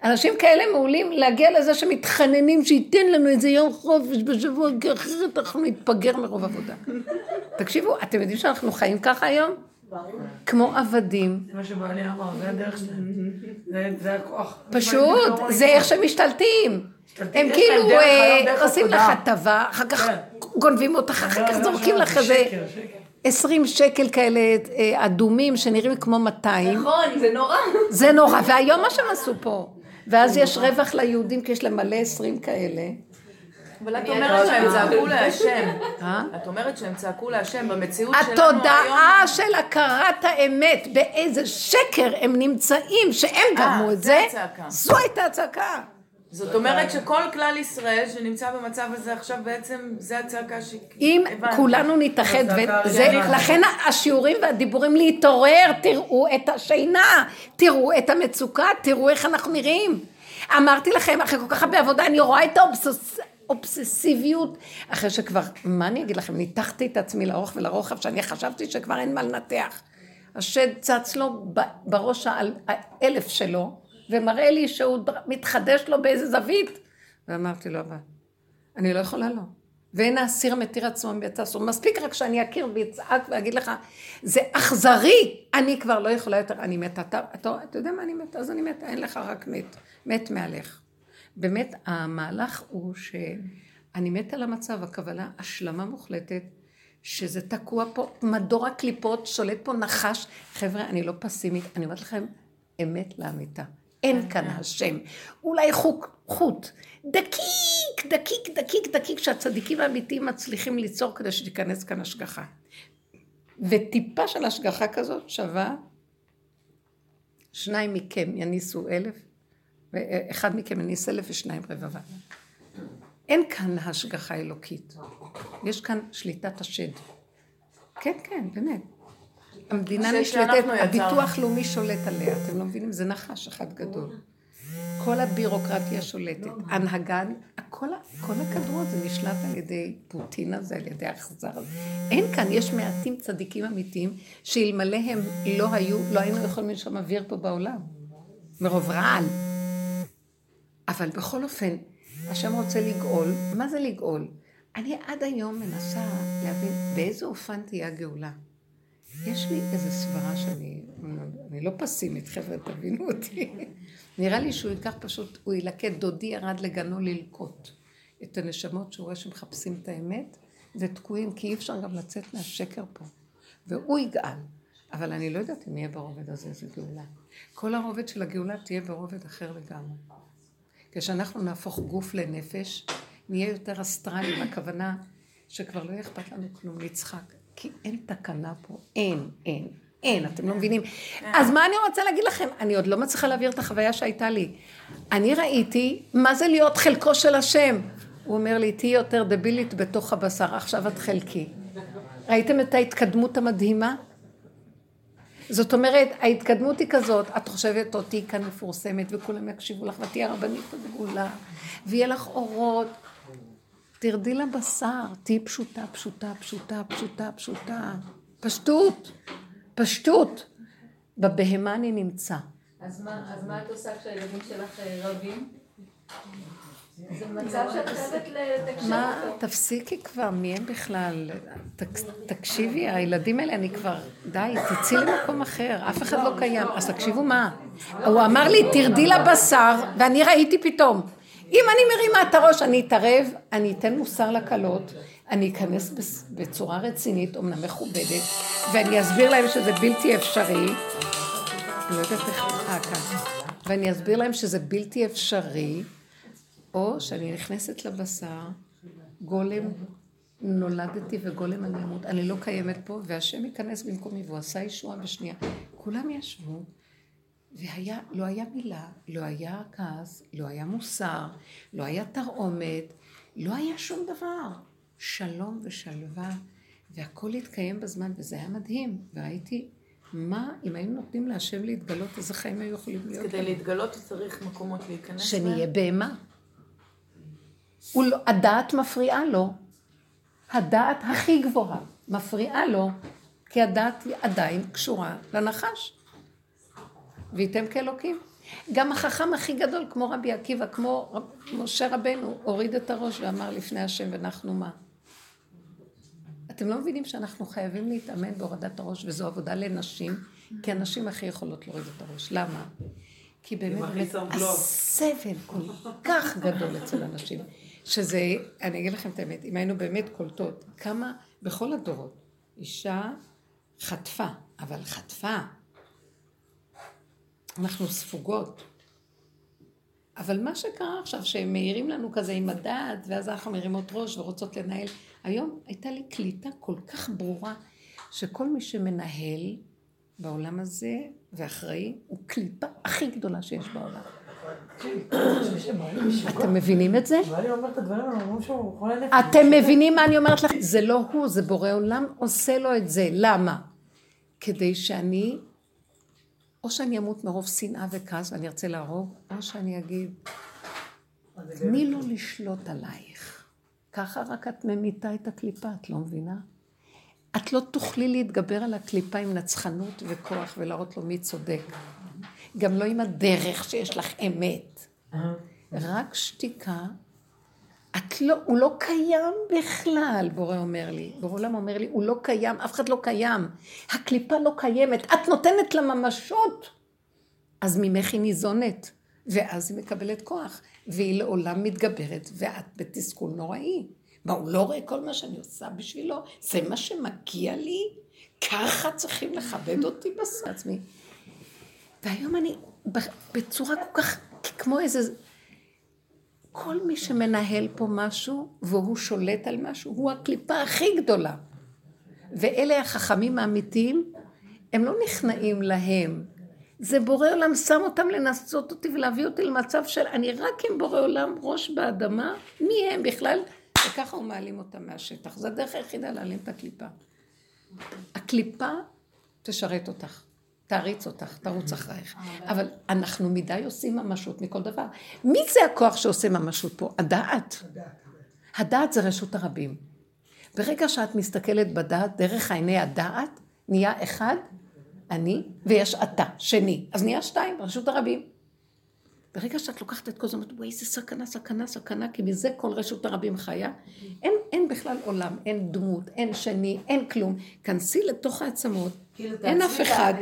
אנשים כאלה מעולים להגיע לזה שמתחננים שייתן לנו איזה יום חופש בשבוע, כי אחרת אנחנו נתפגר מרוב עבודה. תקשיבו, אתם יודעים שאנחנו חיים ככה היום? כמו עבדים. זה מה שבעלי אמר, זה הדרך שלהם. זה- זה הכוח. פשוט, זה איך שהם משתלטים. הם כאילו אה, עושים לך. הטבה, אחר כך כן. גונבים אותך, אחר כך לא, לא, זורקים לא, לך זה איזה שקר, שקר. 20 שקל כאלה אה, אדומים שנראים כמו 200. נכון, זה נורא. זה נורא, והיום מה שהם עשו פה. ואז יש רווח ליהודים כי יש להם מלא 20 כאלה. אבל את אומרת שהם צעקו להשם. אה? את אומרת שהם צעקו להשם במציאות שלנו היום. התודעה של הכרת האמת, באיזה שקר הם נמצאים, שהם גרמו את זה. זו הייתה הצעקה. זאת אומרת שכל כלל ישראל שנמצא במצב הזה עכשיו בעצם זה הצעקה ש... אם הבנתי. כולנו נתאחד, וזה. לכן השיעורים והדיבורים להתעורר, תראו את השינה, תראו את המצוקה, תראו איך אנחנו נראים. אמרתי לכם, אחרי כל כך הרבה עבודה, אני רואה את האובסס... אובססיביות, אחרי שכבר, מה אני אגיד לכם, ניתחתי את עצמי לאורך ולרוחב, שאני חשבתי שכבר אין מה לנתח. השד צץ לו בראש האל- האלף שלו, ומראה לי שהוא מתחדש לו באיזה זווית. ואמרתי לו, אבל אני לא יכולה לא. ואין האסיר מתיר עצמו מבית הסור. מספיק רק שאני אכיר ואצעק ואגיד לך, זה אכזרי, אני כבר לא יכולה יותר, אני מתה. אתה, אתה, אתה יודע מה אני מתה? אז אני מתה, אין לך רק מת. מת מהלך. באמת, המהלך הוא שאני מתה על המצב, הכוונה, השלמה מוחלטת, שזה תקוע פה, מדור הקליפות, שולט פה נחש. חבר'ה, אני לא פסימית, אני אומרת לכם, אמת לאמיתה. אין כאן השם. אולי חוק, חוט. דקיק, דקיק, דקיק, דקיק, שהצדיקים האמיתיים מצליחים ליצור כדי שתיכנס כאן השגחה. וטיפה של השגחה כזאת שווה שניים מכם יניסו אלף, ואחד מכם יניס אלף ושניים רבבה. אין כאן השגחה אלוקית. יש כאן שליטת השד. כן, כן, באמת. המדינה נשלטת. הביטוח לאומי שולט עליה, אתם לא מבינים? זה נחש אחד גדול. כל הבירוקרטיה שולטת, הנהגה, כל, ה- כל הכדור הזה נשלט על ידי פוטין הזה, על ידי האכזר הזה. אין כאן, יש מעטים צדיקים אמיתיים, שאלמלא הם לא היו, לא היינו יכולים לנשום אוויר פה בעולם. מרוב רעל. אבל בכל אופן, השם רוצה לגאול, מה זה לגאול? אני עד היום מנסה להבין באיזה אופן תהיה הגאולה. יש לי איזו סברה שאני, אני לא פסימית, חבר'ה, תבינו אותי. נראה לי שהוא ייקח פשוט, הוא ילקט, דודי ירד לגנו ללקוט את הנשמות שהוא רואה שמחפשים את האמת ותקועים, כי אי אפשר גם לצאת מהשקר פה. והוא יגאל. אבל אני לא יודעת אם יהיה ברובד הזה איזה גאולה. כל הרובד של הגאולה תהיה ברובד אחר לגמרי. כשאנחנו נהפוך גוף לנפש, נהיה יותר אסטרליים, הכוונה שכבר לא יהיה אכפת לנו כלום, נצחק. כי אין תקנה פה, אין, אין, אין, אתם לא מבינים. אז מה אני רוצה להגיד לכם? אני עוד לא מצליחה להעביר את החוויה שהייתה לי. אני ראיתי מה זה להיות חלקו של השם. הוא אומר לי, תהיי יותר דבילית בתוך הבשר, עכשיו את חלקי. ראיתם את ההתקדמות המדהימה? זאת אומרת, ההתקדמות היא כזאת, את חושבת אותי כאן מפורסמת וכולם יקשיבו לך ותהיי הרבנית הדגולה ויהיה לך אורות. תרדי לבשר, תהיי פשוטה, פשוטה, פשוטה, פשוטה, פשוטה. פשטות, פשטות. בבהמה אני נמצא. אז מה אז מה את עושה כשהילדים שלך אה, רבים? זה מצב שאת חייבת לתקשר מה. תפסיקי כבר, מי הם בכלל? תק- תקשיבי, הילדים האלה, אני כבר, די, תצאי למקום אחר, אף אחד לא קיים. אז תקשיבו מה, הוא אמר לי, תרדי לבשר, ואני ראיתי פתאום. אם אני מרימה את הראש, אני אתערב, אני אתן מוסר לקלות, אני אכנס בצורה רצינית, אומנם מכובדת, ואני אסביר להם שזה בלתי אפשרי. לא יודעת איך, אה, כאן. ואני אסביר להם שזה בלתי אפשרי. או שאני נכנסת לבשר, גולם נולדתי וגולם אני אמות, אני לא קיימת פה, והשם ייכנס במקומי, והוא עשה ישועה בשנייה. כולם ישבו, והיה, לא היה מילה, לא היה כעס, לא היה מוסר, לא היה תרעומת, לא היה שום דבר. שלום ושלווה, והכל התקיים בזמן, וזה היה מדהים. וראיתי, מה, אם היינו נותנים להשם להתגלות, איזה חיים היו יכולים להיות. כדי להתגלות צריך מקומות להיכנס שנהיה בהמה. לא, הדעת מפריעה לו. הדעת הכי גבוהה מפריעה לו, כי הדעת היא עדיין קשורה לנחש. וייתם כאלוקים. גם החכם הכי גדול, כמו רבי עקיבא, כמו רב, משה רבנו, הוריד את הראש ואמר לפני השם ונחנו מה. אתם לא מבינים שאנחנו חייבים להתאמן בהורדת הראש, וזו עבודה לנשים, כי הנשים הכי יכולות להוריד את הראש. למה? כי באמת, באמת הסבל כל כך גדול אצל הנשים, שזה, אני אגיד לכם את האמת, אם היינו באמת קולטות, כמה, בכל הדורות, אישה חטפה, אבל חטפה. אנחנו ספוגות. אבל מה שקרה עכשיו, שהם מעירים לנו כזה עם הדעת, ואז אנחנו מרימות ראש ורוצות לנהל, היום הייתה לי קליטה כל כך ברורה, שכל מי שמנהל בעולם הזה ואחראי, הוא קליפה הכי גדולה שיש בעולם. אתם מבינים את זה? אתם מבינים מה אני אומרת לכם? זה לא הוא, זה בורא עולם עושה לו את זה. למה? כדי שאני, או שאני אמות מרוב שנאה וכעס ואני ארצה להרוג, או שאני אגיד, תני לו לשלוט עלייך. ככה רק את ממיתה את הקליפה, את לא מבינה? את לא תוכלי להתגבר על הקליפה עם נצחנות וכוח ולהראות לו מי צודק. גם לא עם הדרך שיש לך אמת. רק שתיקה. את לא, הוא לא קיים בכלל, בורא אומר לי. בורא עולם אומר לי, הוא לא קיים, אף אחד לא קיים. הקליפה לא קיימת, את נותנת לה ממשות. אז ממך היא ניזונת, ואז היא מקבלת כוח, והיא לעולם מתגברת, ואת בתסכול נוראי. מה, הוא לא רואה כל מה שאני עושה בשבילו? זה מה שמגיע לי? ככה צריכים לכבד אותי בעצמי. והיום אני בצורה כל כך, כמו איזה... כל מי שמנהל פה משהו, והוא שולט על משהו, הוא הקליפה הכי גדולה. ואלה החכמים האמיתיים, הם לא נכנעים להם. זה בורא עולם שם אותם לנסות אותי ולהביא אותי למצב של אני רק עם בורא עולם ראש באדמה, מי הם בכלל? וככה הוא מעלים אותם מהשטח. זו הדרך היחידה להעלים את הקליפה. הקליפה תשרת אותך. תעריץ אותך, תרוץ אחרייך. אבל אנחנו מדי עושים ממשות מכל דבר. מי זה הכוח שעושה ממשות פה? הדעת. הדעת זה רשות הרבים. ברגע שאת מסתכלת בדעת, דרך עיני הדעת, נהיה אחד, אני, ויש אתה, שני. אז נהיה שתיים, רשות הרבים. ברגע שאת לוקחת את כל זה, אומרת, וואי, איזה סכנה, סכנה, סכנה, כי מזה כל רשות הרבים חיה. אין, אין בכלל עולם, אין דמות, אין שני, אין כלום. כנסי לתוך העצמות, כאילו, אין אף אחד.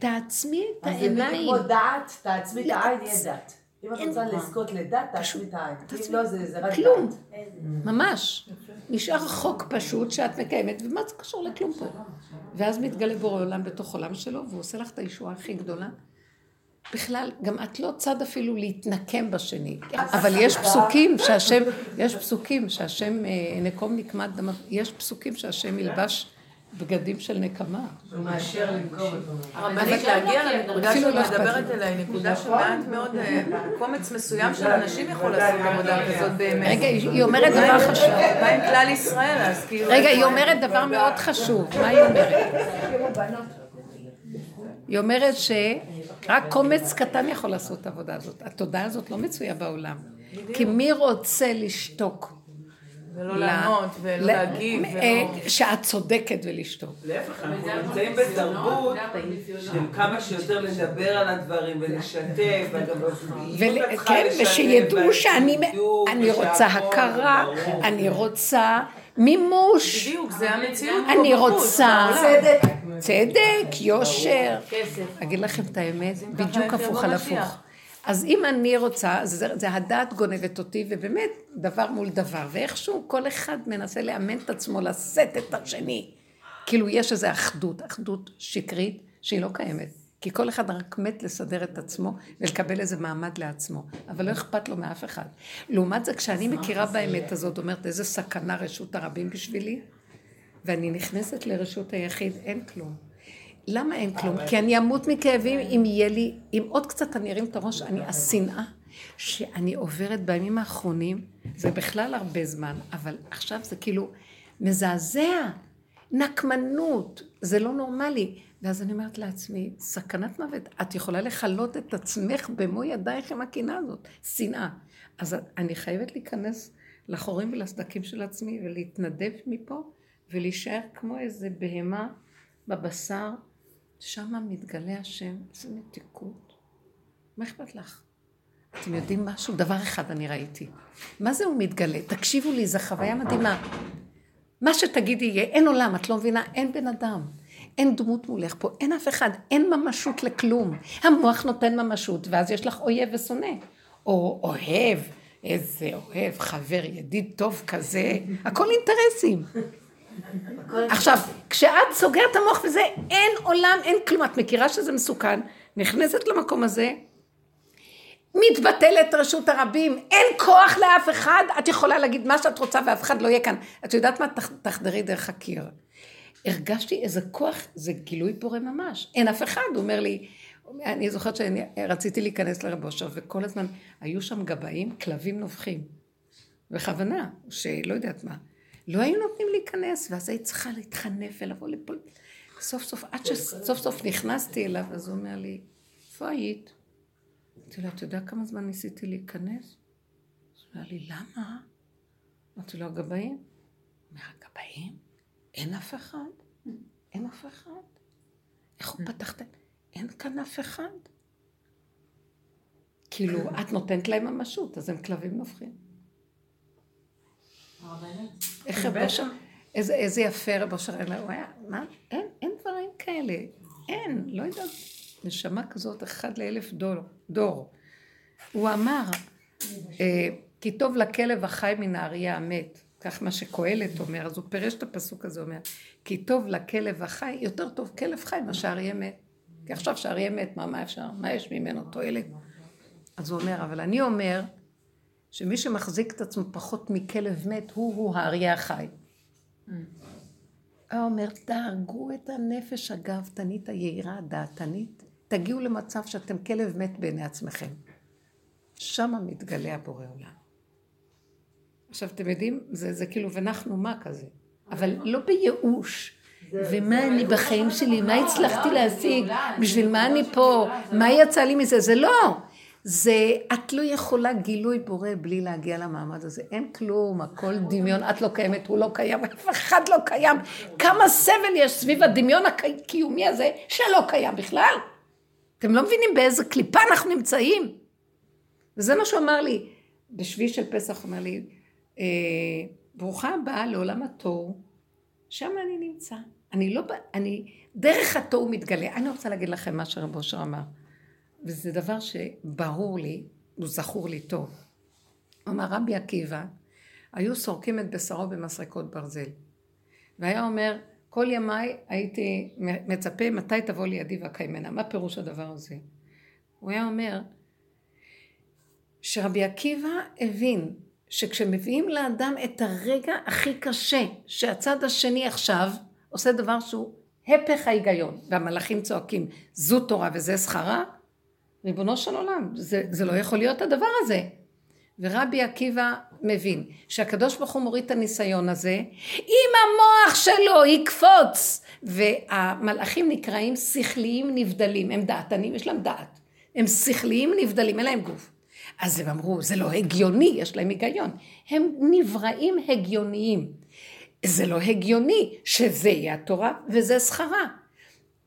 תעצמי את העיניים. אז זה כמו דעת, תעצמי את העין, יהיה דת. אם את רוצה לזכות לדת, תעצמי את העין. אם לא, זה רק דת. כלום, ממש. נשאר חוק פשוט שאת מקיימת, ומה זה קשור לכלום פה? ואז מתגלה בורא עולם בתוך עולם שלו, והוא עושה לך את הישועה הכי גדולה. בכלל, גם את לא צד אפילו להתנקם בשני. אבל יש פסוקים שהשם, יש פסוקים שהשם אה, נקום נקמת דמה, יש פסוקים שהשם ילבש בגדים של נקמה. הוא מאשר לנקום. הרבנית להגיע לנקודה שאת לא מדברת עליה, היא נקודה שמעט מאוד, אה, קומץ מסוים של אנשים יכול לעשות עבודה כזאת באמת. רגע, היא אומרת דבר חשוב. מה עם כלל ישראל אז כאילו... רגע, היא אומרת דבר מאוד חשוב. מה היא אומרת? היא אומרת שרק קומץ קטן יכול לעשות את העבודה הזאת. התודעה הזאת לא מצויה בעולם. כי מי רוצה לשתוק? ולא לענות, ולא להגיב. אה, שאת צודקת ולשתוק. להפך, אנחנו נמצאים בתרבות של כמה שיותר לדבר על הדברים ולשתף, כן, ושידעו שאני רוצה הכרה, אני רוצה מימוש. בדיוק, זה המציאות. אני רוצה צדק, יושר. אגיד לכם את האמת, בדיוק הפוך על הפוך. אז אם אני רוצה, זה, זה הדעת גונבת אותי, ובאמת, דבר מול דבר, ואיכשהו כל אחד מנסה לאמן את עצמו, לשאת את השני. כאילו יש איזו אחדות, אחדות שקרית, שהיא לא קיימת. כי כל אחד רק מת לסדר את עצמו ולקבל איזה מעמד לעצמו, אבל לא אכפת לו מאף אחד. לעומת זה, כשאני מכירה באמת הזאת, אומרת, איזה סכנה רשות הרבים בשבילי, ואני נכנסת לרשות היחיד, אין כלום. למה אין כלום? כי אני אמות מכאבים אם יהיה לי, אם עוד קצת אני ארים את הראש, אני, השנאה שאני עוברת בימים האחרונים, זה בכלל הרבה זמן, אבל עכשיו זה כאילו מזעזע, נקמנות, זה לא נורמלי. ואז אני אומרת לעצמי, סכנת מוות, את יכולה לכלות את עצמך במו ידייך עם הקנאה הזאת, שנאה. אז אני חייבת להיכנס לחורים ולסדקים של עצמי ולהתנדב מפה ולהישאר כמו איזה בהמה בבשר שם מתגלה השם, איזה מתיקות. מה אכפת לך? אתם יודעים משהו? דבר אחד אני ראיתי. מה זה הוא מתגלה? תקשיבו לי, זו חוויה מדהימה. מה שתגידי יהיה, אין עולם, את לא מבינה? אין בן אדם. אין דמות מולך פה, אין אף אחד, אין ממשות לכלום. המוח נותן ממשות, ואז יש לך אויב ושונא. או אוהב, איזה אוהב, חבר, ידיד טוב כזה, הכל אינטרסים. עכשיו, כשאת סוגרת המוח וזה, אין עולם, אין כלום. את מכירה שזה מסוכן, נכנסת למקום הזה, מתבטלת רשות הרבים, אין כוח לאף אחד, את יכולה להגיד מה שאת רוצה ואף אחד לא יהיה כאן. את יודעת מה? תחדרי דרך הקיר. הרגשתי איזה כוח, זה גילוי פורה ממש. אין אף אחד, הוא אומר לי, אני זוכרת שאני רציתי להיכנס לרב אושר, וכל הזמן היו שם גבאים, כלבים נובחים. בכוונה, שלא יודעת מה. לא היו נותנים להיכנס, ואז היית צריכה להתחנף ולבוא לפה. סוף סוף, עד שסוף סוף נכנסתי אליו, אז הוא אומר לי, איפה היית? אמרתי לו, אתה יודע כמה זמן ניסיתי להיכנס? אז הוא אומר לי, למה? אמרתי לו, הגבאים? הוא אומר, הגבאים? אין אף אחד? אין אף אחד? איך הוא פתח את... אין כאן אף אחד. כאילו, את נותנת להם ממשות, אז הם כלבים נובחים. איך רב אושר, איזה יפה רב אושר, הוא היה, מה? אין, אין דברים כאלה. אין, לא יודעת, נשמה כזאת, אחד לאלף דור. דור. הוא אמר, אה, כי טוב לכלב החי מן האריה המת. כך מה שקהלת אומר, אז הוא פירש את הפסוק הזה, אומר, כי טוב לכלב החי, יותר טוב כלב חי מאשר אריה מת. כי עכשיו שאריה מת, מה, מה אפשר? מה יש ממנו תועלת? אז הוא אומר, אבל אני אומר, שמי שמחזיק את עצמו פחות מכלב מת, הוא-הוא האריה החי. הוא אומר, דאגו את הנפש הגאוותנית, היהירה, הדעתנית, תגיעו למצב שאתם כלב מת בעיני עצמכם. שם מתגלה הבורא עולם. עכשיו, אתם יודעים, זה, זה כאילו, ואנחנו מה כזה? אבל לא בייאוש. ומה אני בחיים שלי, מה הצלחתי להשיג, בשביל מה אני פה, מה יצא לי מזה, זה לא. זה, את לא יכולה גילוי בורא בלי להגיע למעמד הזה. אין כלום, הכל דמיון, את לא קיימת, הוא לא קיים, אף אחד לא קיים. כמה סבל יש סביב הדמיון הקיומי הזה, שלא קיים בכלל. אתם לא מבינים באיזה קליפה אנחנו נמצאים. וזה מה שהוא אמר לי. בשביל של פסח הוא אומר לי, אה, ברוכה הבאה לעולם התור, שם אני נמצא. אני לא, אני, דרך התור מתגלה. אני רוצה להגיד לכם מה שרב אושר אמר, וזה דבר שברור לי, הוא זכור לי טוב. אמר, רבי עקיבא, היו סורקים את בשרו במסרקות ברזל. והיה אומר, כל ימיי הייתי מצפה מתי תבוא לידי והקיימנה. מה פירוש הדבר הזה? הוא היה אומר שרבי עקיבא הבין שכשמביאים לאדם את הרגע הכי קשה, שהצד השני עכשיו עושה דבר שהוא הפך ההיגיון, והמלאכים צועקים, זו תורה וזה שכרה, ריבונו של עולם, זה, זה לא יכול להיות הדבר הזה. ורבי עקיבא מבין שהקדוש ברוך הוא מוריד את הניסיון הזה, אם המוח שלו יקפוץ, והמלאכים נקראים שכליים נבדלים, הם דעתנים, יש להם דעת, הם שכליים נבדלים, אין להם גוף. אז הם אמרו, זה לא הגיוני, יש להם היגיון. הם נבראים הגיוניים. זה לא הגיוני שזה יהיה התורה וזה שכרה.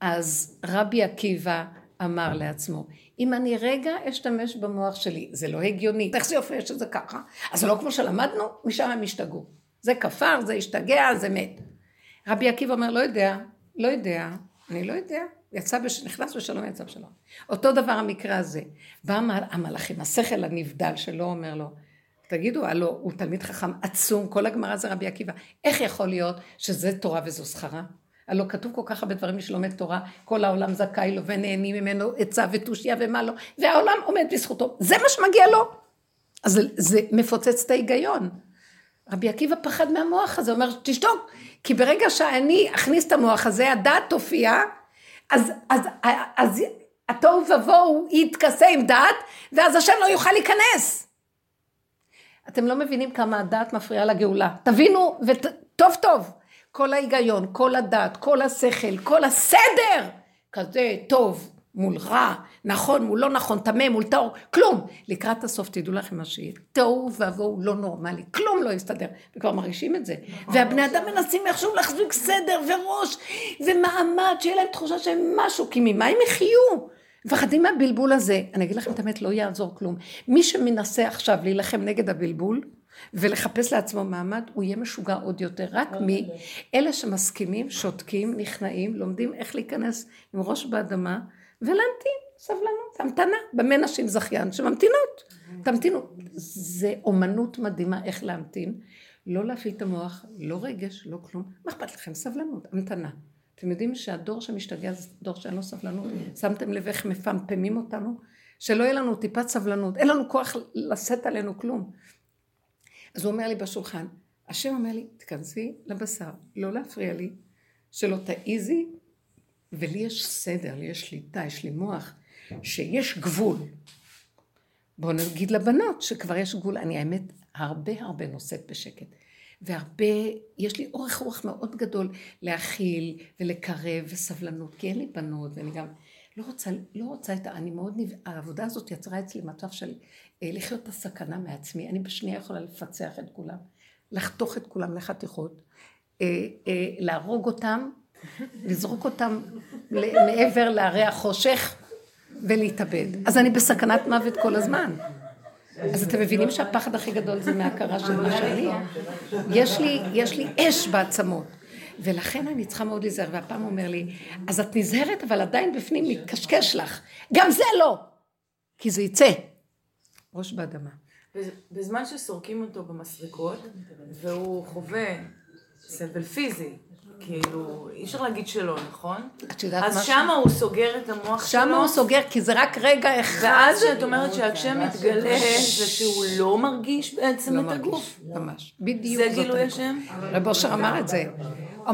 אז רבי עקיבא אמר לעצמו, אם אני רגע אשתמש במוח שלי, זה לא הגיוני, איך זה יופי שזה ככה? אז זה לא כמו שלמדנו, משם הם השתגעו. זה כפר, זה השתגע, זה מת. רבי עקיבא אומר, לא יודע, לא יודע, אני לא יודע. יצא, בש... נכנס בשלום, יצא בשלום. אותו דבר המקרה הזה. בא המלאכים, השכל הנבדל שלו אומר לו, תגידו, הלו, הוא תלמיד חכם עצום, כל הגמרא זה רבי עקיבא. איך יכול להיות שזה תורה וזו שכרה? הלא כתוב כל כך הרבה דברים מי שלומד תורה, כל העולם זכאי לו ונהנים ממנו עצה ותושייה ומה לא, והעולם עומד בזכותו, זה מה שמגיע לו. אז זה, זה מפוצץ את ההיגיון. רבי עקיבא פחד מהמוח הזה, אומר תשתוק, כי ברגע שאני אכניס את המוח הזה, הדעת תופיע, אז, אז, אז, אז התוהו ובוהו יתכסה עם דעת, ואז השם לא יוכל להיכנס. אתם לא מבינים כמה הדעת מפריעה לגאולה. תבינו, וטוב טוב, כל ההיגיון, כל הדעת, כל השכל, כל הסדר, כזה טוב מול רע, נכון מול לא נכון, טמא מול טהור, כלום. לקראת הסוף תדעו לכם מה שיהיה, תוהו ובוהו לא נורמלי, כלום לא יסתדר, וכבר מרגישים את זה. והבני אדם מנסים איכשהו להחזיק סדר וראש ומעמד, שיהיה להם תחושה שהם משהו, כי ממה הם יחיו? מפחדים מהבלבול הזה. אני אגיד לכם את האמת, לא יעזור כלום. מי שמנסה עכשיו להילחם נגד הבלבול, ולחפש לעצמו מעמד, הוא יהיה משוגע עוד יותר. רק מי, אלה שמסכימים, שותקים, נכנעים, לומדים איך להיכנס עם ראש באדמה, ולהמתין, סבלנות, המתנה, במה נשים זכיין שממתינות. תמתינו. זה אומנות מדהימה איך להמתין. לא להפעיל את המוח, לא רגש, לא כלום. מה אכפת לכם? סבלנות, המתנה. אתם יודעים שהדור שמשתגע זה דור שאין לו סבלנות? שמתם לב איך מפמפמים אותנו? שלא יהיה לנו טיפת סבלנות, אין לנו כוח לשאת עלינו כלום. אז הוא אומר לי בשולחן, השם אומר לי, תכנסי לבשר, לא להפריע לי, שלא תעיזי, ולי יש סדר, לי יש שליטה, יש לי מוח, שיש גבול. בואו נגיד לבנות שכבר יש גבול. אני האמת הרבה הרבה נושאת בשקט. והרבה, יש לי אורך רוח מאוד גדול להכיל ולקרב וסבלנות, כי אין לי בנות ואני גם לא רוצה, לא רוצה את ה... אני מאוד נב... העבודה הזאת יצרה אצלי מצב של אה, לחיות את הסכנה מעצמי. אני בשנייה יכולה לפצח את כולם, לחתוך את כולם לחתיכות, אה, אה, להרוג אותם, לזרוק אותם מעבר להרי החושך ולהתאבד. אז אני בסכנת מוות כל הזמן. אז אתם מבינים שהפחד הכי גדול זה מהכרה של מה שאני? יש לי, יש לי אש בעצמות. ולכן אני צריכה מאוד להיזהר, והפעם הוא אומר לי, אז את נזהרת, אבל עדיין בפנים מתקשקש לך. גם זה לא! כי זה יצא. ראש באדמה. בזמן שסורקים אותו במסרקות, והוא חווה סבל פיזי, כאילו, אי אפשר להגיד שלא, נכון? את יודעת אז משהו? שמה הוא סוגר את המוח שלו. שמה הוא סוגר, כי זה רק רגע אחד. ואז שאת אומרת שהשם מתגלה, זה שהוא לא מרגיש בעצם לא את מרגיש, הגוף. ממש. בדיוק זה גילוי. השם? רב אושר אמר את זה.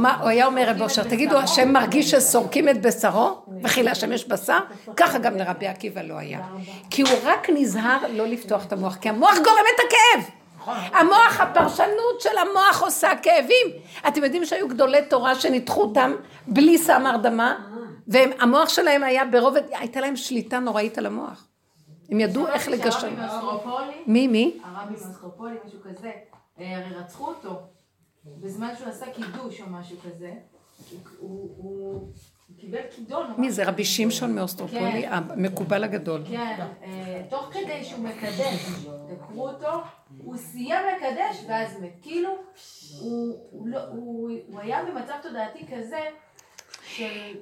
הוא היה אומר רב אושר, תגידו, השם מרגיש שסורקים את בשרו, וכי להשם יש בשר? ככה גם לרבי עקיבא לא היה. כי הוא רק נזהר לא לפתוח את המוח, כי המוח גורם את הכאב. המוח, הפרשנות של המוח עושה כאבים. אתם יודעים שהיו גדולי תורה שניתחו אותם בלי סם הרדמה, והמוח שלהם היה ברובד, הייתה להם שליטה נוראית על המוח. הם ידעו איך מאסטרופולי, מי, מי? הרבי מאסטרופולי, משהו כזה, אה, הרי רצחו אותו בזמן שהוא עשה קידוש או משהו כזה. הוא- הוא קיבל כידון. מי זה? רבי. שמשון מאוסטרופולי, כן. המקובל הגדול. כן, אה, תוך כדי שהוא מקדש, דקרו אותו, הוא סיים לקדש ואז מת. כאילו, הוא- הוא לא- הוא הוא היה במצב תודעתי כזה,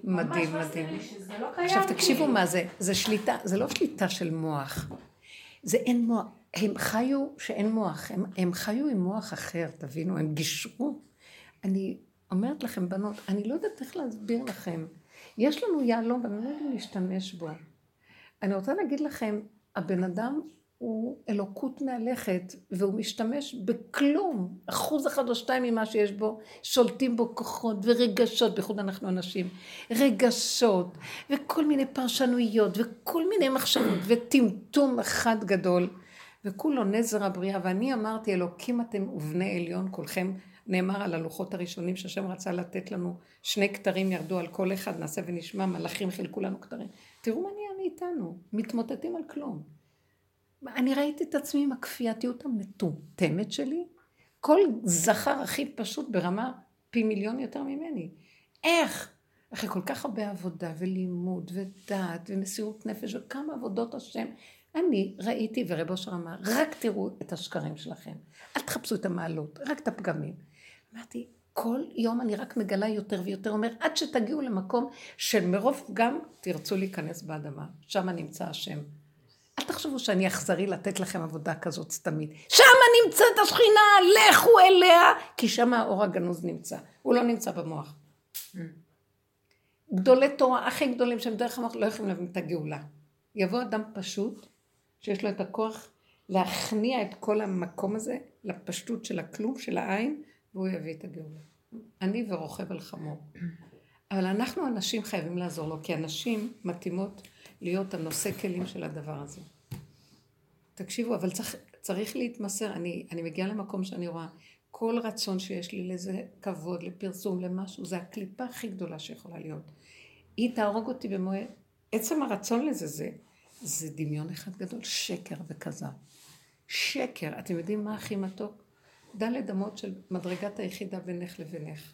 מדהים, לא מדהים. לא קיים. עכשיו תקשיבו כאילו. מה זה, זה שליטה, זה לא שליטה של מוח, זה אין מוח, הם חיו שאין מוח, הם, הם חיו עם מוח אחר, תבינו, הם גישרו. אני אומרת לכם, בנות, אני לא יודעת איך להסביר לכם. יש לנו יהלום, ואני לא יודעת להשתמש בו. אני רוצה להגיד לכם, הבן אדם הוא אלוקות מהלכת, והוא משתמש בכלום. אחוז אחד או שתיים ממה שיש בו, שולטים בו כוחות ורגשות, בייחוד אנחנו אנשים. רגשות, וכל מיני פרשנויות, וכל מיני מחשבות, וטמטום אחד גדול. וכולו נזר הבריאה, ואני אמרתי, אלוקים אתם ובני עליון כולכם, נאמר על הלוחות הראשונים שהשם רצה לתת לנו, שני כתרים ירדו על כל אחד, נעשה ונשמע, מלאכים חילקו לנו כתרים. תראו מה נהיה מאיתנו, מתמוטטים על כלום. אני ראיתי את עצמי עם הכפייתיות המטומטמת שלי, כל זכר הכי פשוט ברמה פי מיליון יותר ממני. איך? אחרי כל כך הרבה עבודה ולימוד ודעת ומסירות נפש וכמה עבודות השם, אני ראיתי, ורב אושר אמר, רק תראו את השקרים שלכם. אל תחפשו את המעלות, רק את הפגמים. אמרתי, כל יום אני רק מגלה יותר ויותר, אומר, עד שתגיעו למקום של מרוב פגם תרצו להיכנס באדמה. שם נמצא השם. אל תחשבו שאני אכזרי לתת לכם עבודה כזאת סתמית. שמה נמצאת השכינה, לכו אליה, כי שם האור הגנוז נמצא. הוא לא נמצא במוח. גדולי תורה, הכי גדולים שהם דרך המוח, לא יכולים להבין את הגאולה. יבוא אדם פשוט, שיש לו את הכוח להכניע את כל המקום הזה לפשטות של הכלום, של העין, והוא יביא את הגאולה. אני ורוכב על חמור. אבל אנחנו הנשים חייבים לעזור לו, כי הנשים מתאימות להיות הנושא כלים של הדבר הזה. תקשיבו, אבל צריך, צריך להתמסר. אני, אני מגיעה למקום שאני רואה כל רצון שיש לי לאיזה כבוד, לפרסום, למשהו, זה הקליפה הכי גדולה שיכולה להיות. היא תהרוג אותי במו... עצם הרצון לזה זה, זה דמיון אחד גדול, שקר וכזב. שקר. אתם יודעים מה הכי מתוק? דלת אמות של מדרגת היחידה בינך לבינך.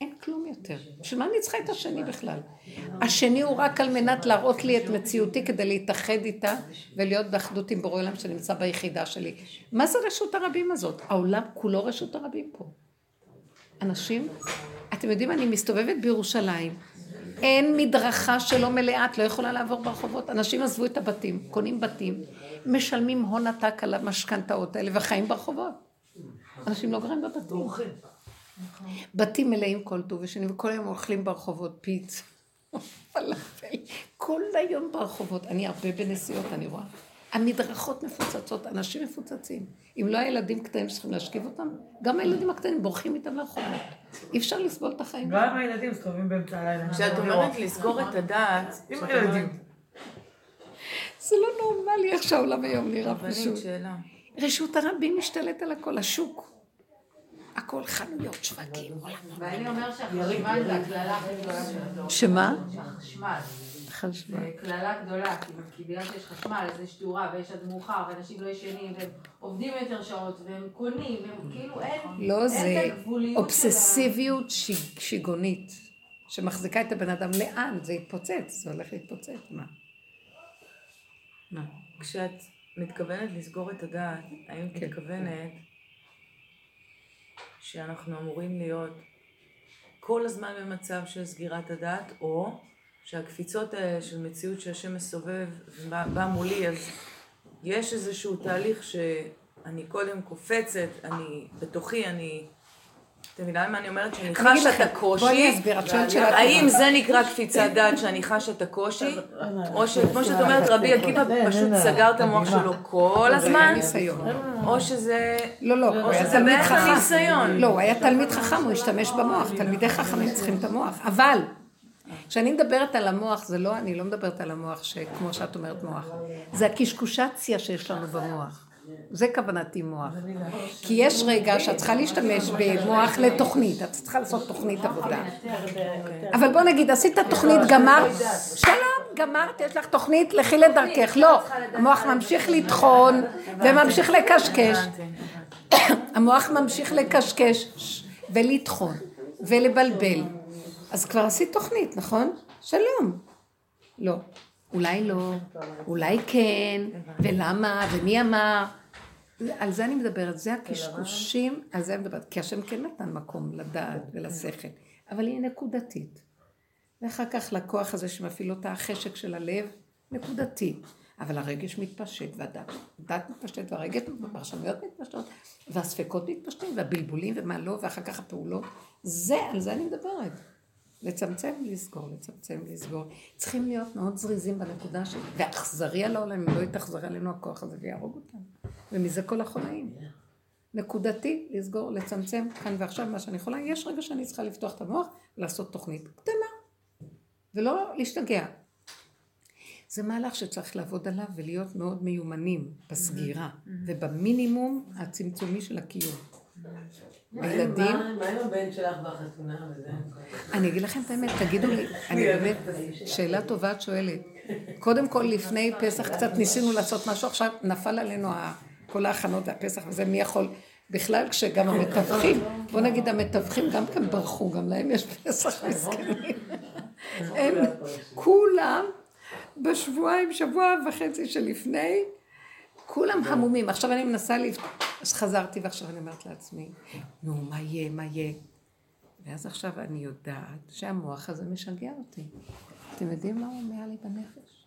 אין כלום יותר. בשביל מה אני צריכה את השני בכלל? השני הוא רק על מנת להראות לי את מציאותי כדי להתאחד איתה ולהיות באחדות עם בורא עולם שנמצא ביחידה שלי. מה זה רשות הרבים הזאת? העולם כולו רשות הרבים פה. אנשים, אתם יודעים, אני מסתובבת בירושלים, אין מדרכה שלא מלאה, את לא יכולה לעבור ברחובות. אנשים עזבו את הבתים, קונים בתים, משלמים הון עתק על המשכנתאות האלה וחיים ברחובות. אנשים לא גרים בבתים. בתים מלאים כל טוב ושני, וכל היום אוכלים ברחובות פיץ, כל היום ברחובות. אני הרבה בנסיעות, אני רואה. המדרכות מפוצצות, אנשים מפוצצים. אם לא הילדים קטנים שצריכים להשכיב אותם, גם הילדים הקטנים בורחים איתם לרחובות. אי אפשר לסבול את החיים. גם הילדים מסתובבים באמצע הלילה. כשאת אומרת לסגור את הדעת, עם הילדים. זה לא נורמלי איך שהעולם היום נראה פשוט. רשות הרבים משתלט על הכל, השוק. הכל חנויות, שווקים, ואני אומר שהחשמל זה הקללה הכי גדולה של הדור. שמה? שהחשמל. חשמל. זה קללה גדולה, כי- כי בגלל שיש חשמל, אז יש תאורה ויש עד מאוחר, ואנשים לא ישנים, והם עובדים יותר שעות, והם קונים, והם כאילו אין... לא, אין זה אובססיביות שיג- שיגונית, שמחזיקה את הבן אדם לאן? זה יתפוצץ, זה הולך להתפוצץ, מה? מה? כשאת מתכוונת לסגור את הדעת, האם את כן. מתכוונת שאנחנו אמורים להיות כל הזמן במצב של סגירת הדעת, או שהקפיצות האלה של מציאות שהשם מסובב ובא בא מולי, אז יש איזשהו תהליך שאני קודם קופצת, אני בתוכי, אני... אתם מבינה מה אני אומרת? שאני חשה את הקושי. בואי אני אסביר, את שואלת שאלה. האם זה נקרא קפיצת דעת שאני חשה את הקושי? או שכמו שאת אומרת, רבי עקיבא פשוט סגר את המוח שלו כל הזמן? ניסיון. או שזה... לא, לא, הוא או היה שזה תלמיד חכם. לא, הוא היה תלמיד חכם, הוא השתמש במוח. תלמידי חכמים צריכים את המוח. אבל, כשאני מדברת על המוח, זה לא, אני לא מדברת על המוח שכמו שאת אומרת מוח. זה הקשקושציה שיש לנו במוח. זה כוונתי מוח. כי יש רגע שאת צריכה להשתמש במוח לתוכנית, את צריכה לעשות תוכנית עבודה. אבל בוא נגיד, עשית תוכנית, גמרת, שלום, גמרת, יש לך תוכנית, לכי לדרכך. לא, המוח ממשיך לטחון וממשיך לקשקש. המוח ממשיך לקשקש ולטחון ולבלבל. אז כבר עשית תוכנית, נכון? שלום. לא. אולי לא, אולי כן, ולמה, ומי אמר. על זה אני מדברת, זה הקשקושים, על זה אני מדברת, כי השם כן נתן מקום לדעת ולשכל, אבל היא נקודתית. ואחר כך לכוח הזה שמפעיל אותה החשק של הלב, נקודתי. אבל הרגש מתפשט, והדת הדת מתפשטת, והרגש, והפרשנויות מתפשטות, והספקות מתפשטים, והבלבולים, ומה לא, ואחר כך הפעולות. זה, על זה אני מדברת. לצמצם, לסגור, לצמצם, לסגור. צריכים להיות מאוד זריזים בנקודה של... ואכזרי על העולם, אם לא יתאכזר עלינו הכוח הזה ויהרוג אותנו. ומזה כל החולאים. נקודתי, לסגור, לצמצם, כאן ועכשיו מה שאני יכולה. יש רגע שאני צריכה לפתוח את המוח, לעשות תוכנית קטנה. ולא להשתגע. זה מהלך שצריך לעבוד עליו ולהיות מאוד מיומנים בסגירה ובמינימום הצמצומי של הקיום. הילדים, מה עם הבן שלך בחתונה וזה? אני אגיד לכם את האמת, תגידו לי, אני באמת, שאלה טובה את שואלת. קודם כל, לפני פסח קצת ניסינו לעשות משהו, עכשיו נפל עלינו כל ההכנות והפסח וזה, מי יכול, בכלל כשגם המתווכים, בוא נגיד המתווכים גם כן ברחו, גם להם יש פסח מסכנים. הם כולם בשבועיים, שבוע וחצי שלפני, כולם המומים. עכשיו אני מנסה לפ... אז חזרתי ועכשיו אני אומרת לעצמי, נו, מה יהיה, מה יהיה? ואז עכשיו אני יודעת שהמוח הזה משגע אותי. אתם יודעים מה הוא אומר לי בנפש?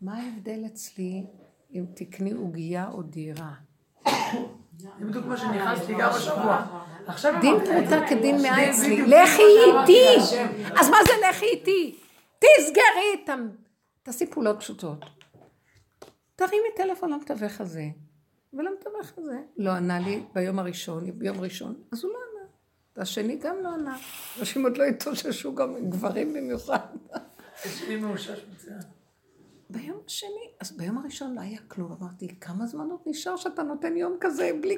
מה ההבדל אצלי אם תקני עוגייה או דירה? זה בדיוק מה שנכנסתי גם השבוע. דין את. פרוטה כדין מאה אצלי. לכי איתי! אז מה זה לכי איתי? תסגרי איתם. תעשי פעולות פשוטות. תרימי טלפון למתווך הזה, ולמתווך הזה. לא ענה לי ביום הראשון, ביום ראשון, אז הוא לא ענה. והשני גם לא ענה. אנשים עוד לא התאוששו, גם גברים במיוחד. אצלי מאושש מצוין. ביום השני, אז ביום הראשון לא היה כלום. אמרתי, כמה זמן עוד נשאר שאתה נותן יום כזה בלי...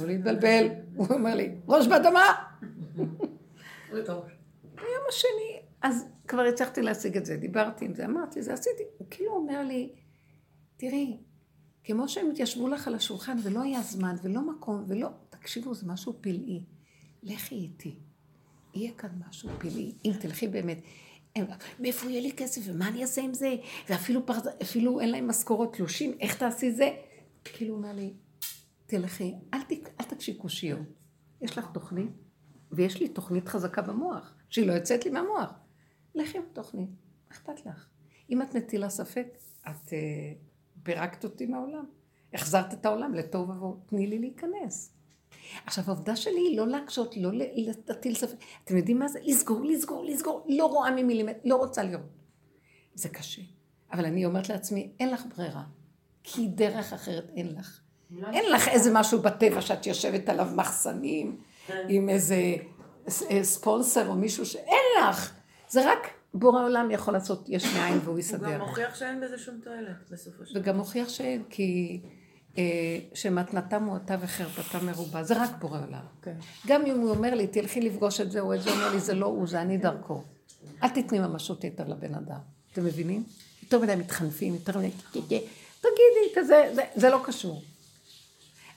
לא להתבלבל. הוא אומר לי, ראש באדמה! ביום השני, אז כבר הצלחתי להשיג את זה, דיברתי עם זה, אמרתי, זה עשיתי. הוא כאילו אומר לי, תראי, כמו שהם התיישבו לך על השולחן ולא היה זמן ולא מקום ולא, תקשיבו, זה משהו פלאי. לכי איתי. יהיה כאן משהו פלאי, אם תלכי באמת. מאיפה יהיה לי כסף, ומה אני אעשה עם זה? ואפילו פרז, אפילו אין להם משכורות תלושים, איך תעשי זה? כאילו הוא אומר לי, תלכי, אל, תק, אל תקשי קושיות. יש לך תוכנית, ויש לי תוכנית חזקה במוח, שהיא לא יוצאת לי מהמוח. לכי עם תוכנית, אכפת לך. אם את מטילה ספק, את uh, פירקת אותי מהעולם. החזרת את העולם לטוב ובוא, תני לי להיכנס. עכשיו, העובדה שלי היא לא להקשות, לא להטיל ספק. אתם יודעים מה זה? לסגור, לסגור, לסגור. לא רואה ממילימטר, לא רוצה לראות. זה קשה. אבל אני אומרת לעצמי, אין לך ברירה. כי דרך אחרת אין לך. לא אין לך איזה משהו בטבע שאת יושבת עליו מחסנים, כן. עם איזה אה, ספונסר או מישהו ש... אין לך. זה רק בורא עולם יכול לעשות יש מאין והוא יסדר. הוא גם מוכיח שאין בזה שום תועלת בסופו של דבר. וגם מוכיח שאין, כי אה, שמתנתה מועטה וחרפתה מרובה, זה רק בורא עולם. כן. גם אם הוא אומר לי, תלכי לפגוש את זה או את זה, הוא אומר לי, זה לא הוא, זה אני דרכו. אל תתני ממשות יתר לבן אדם. אתם מבינים? יותר מדי מתחנפים, יותר מדי, תגידי, כזה, זה, זה לא קשור.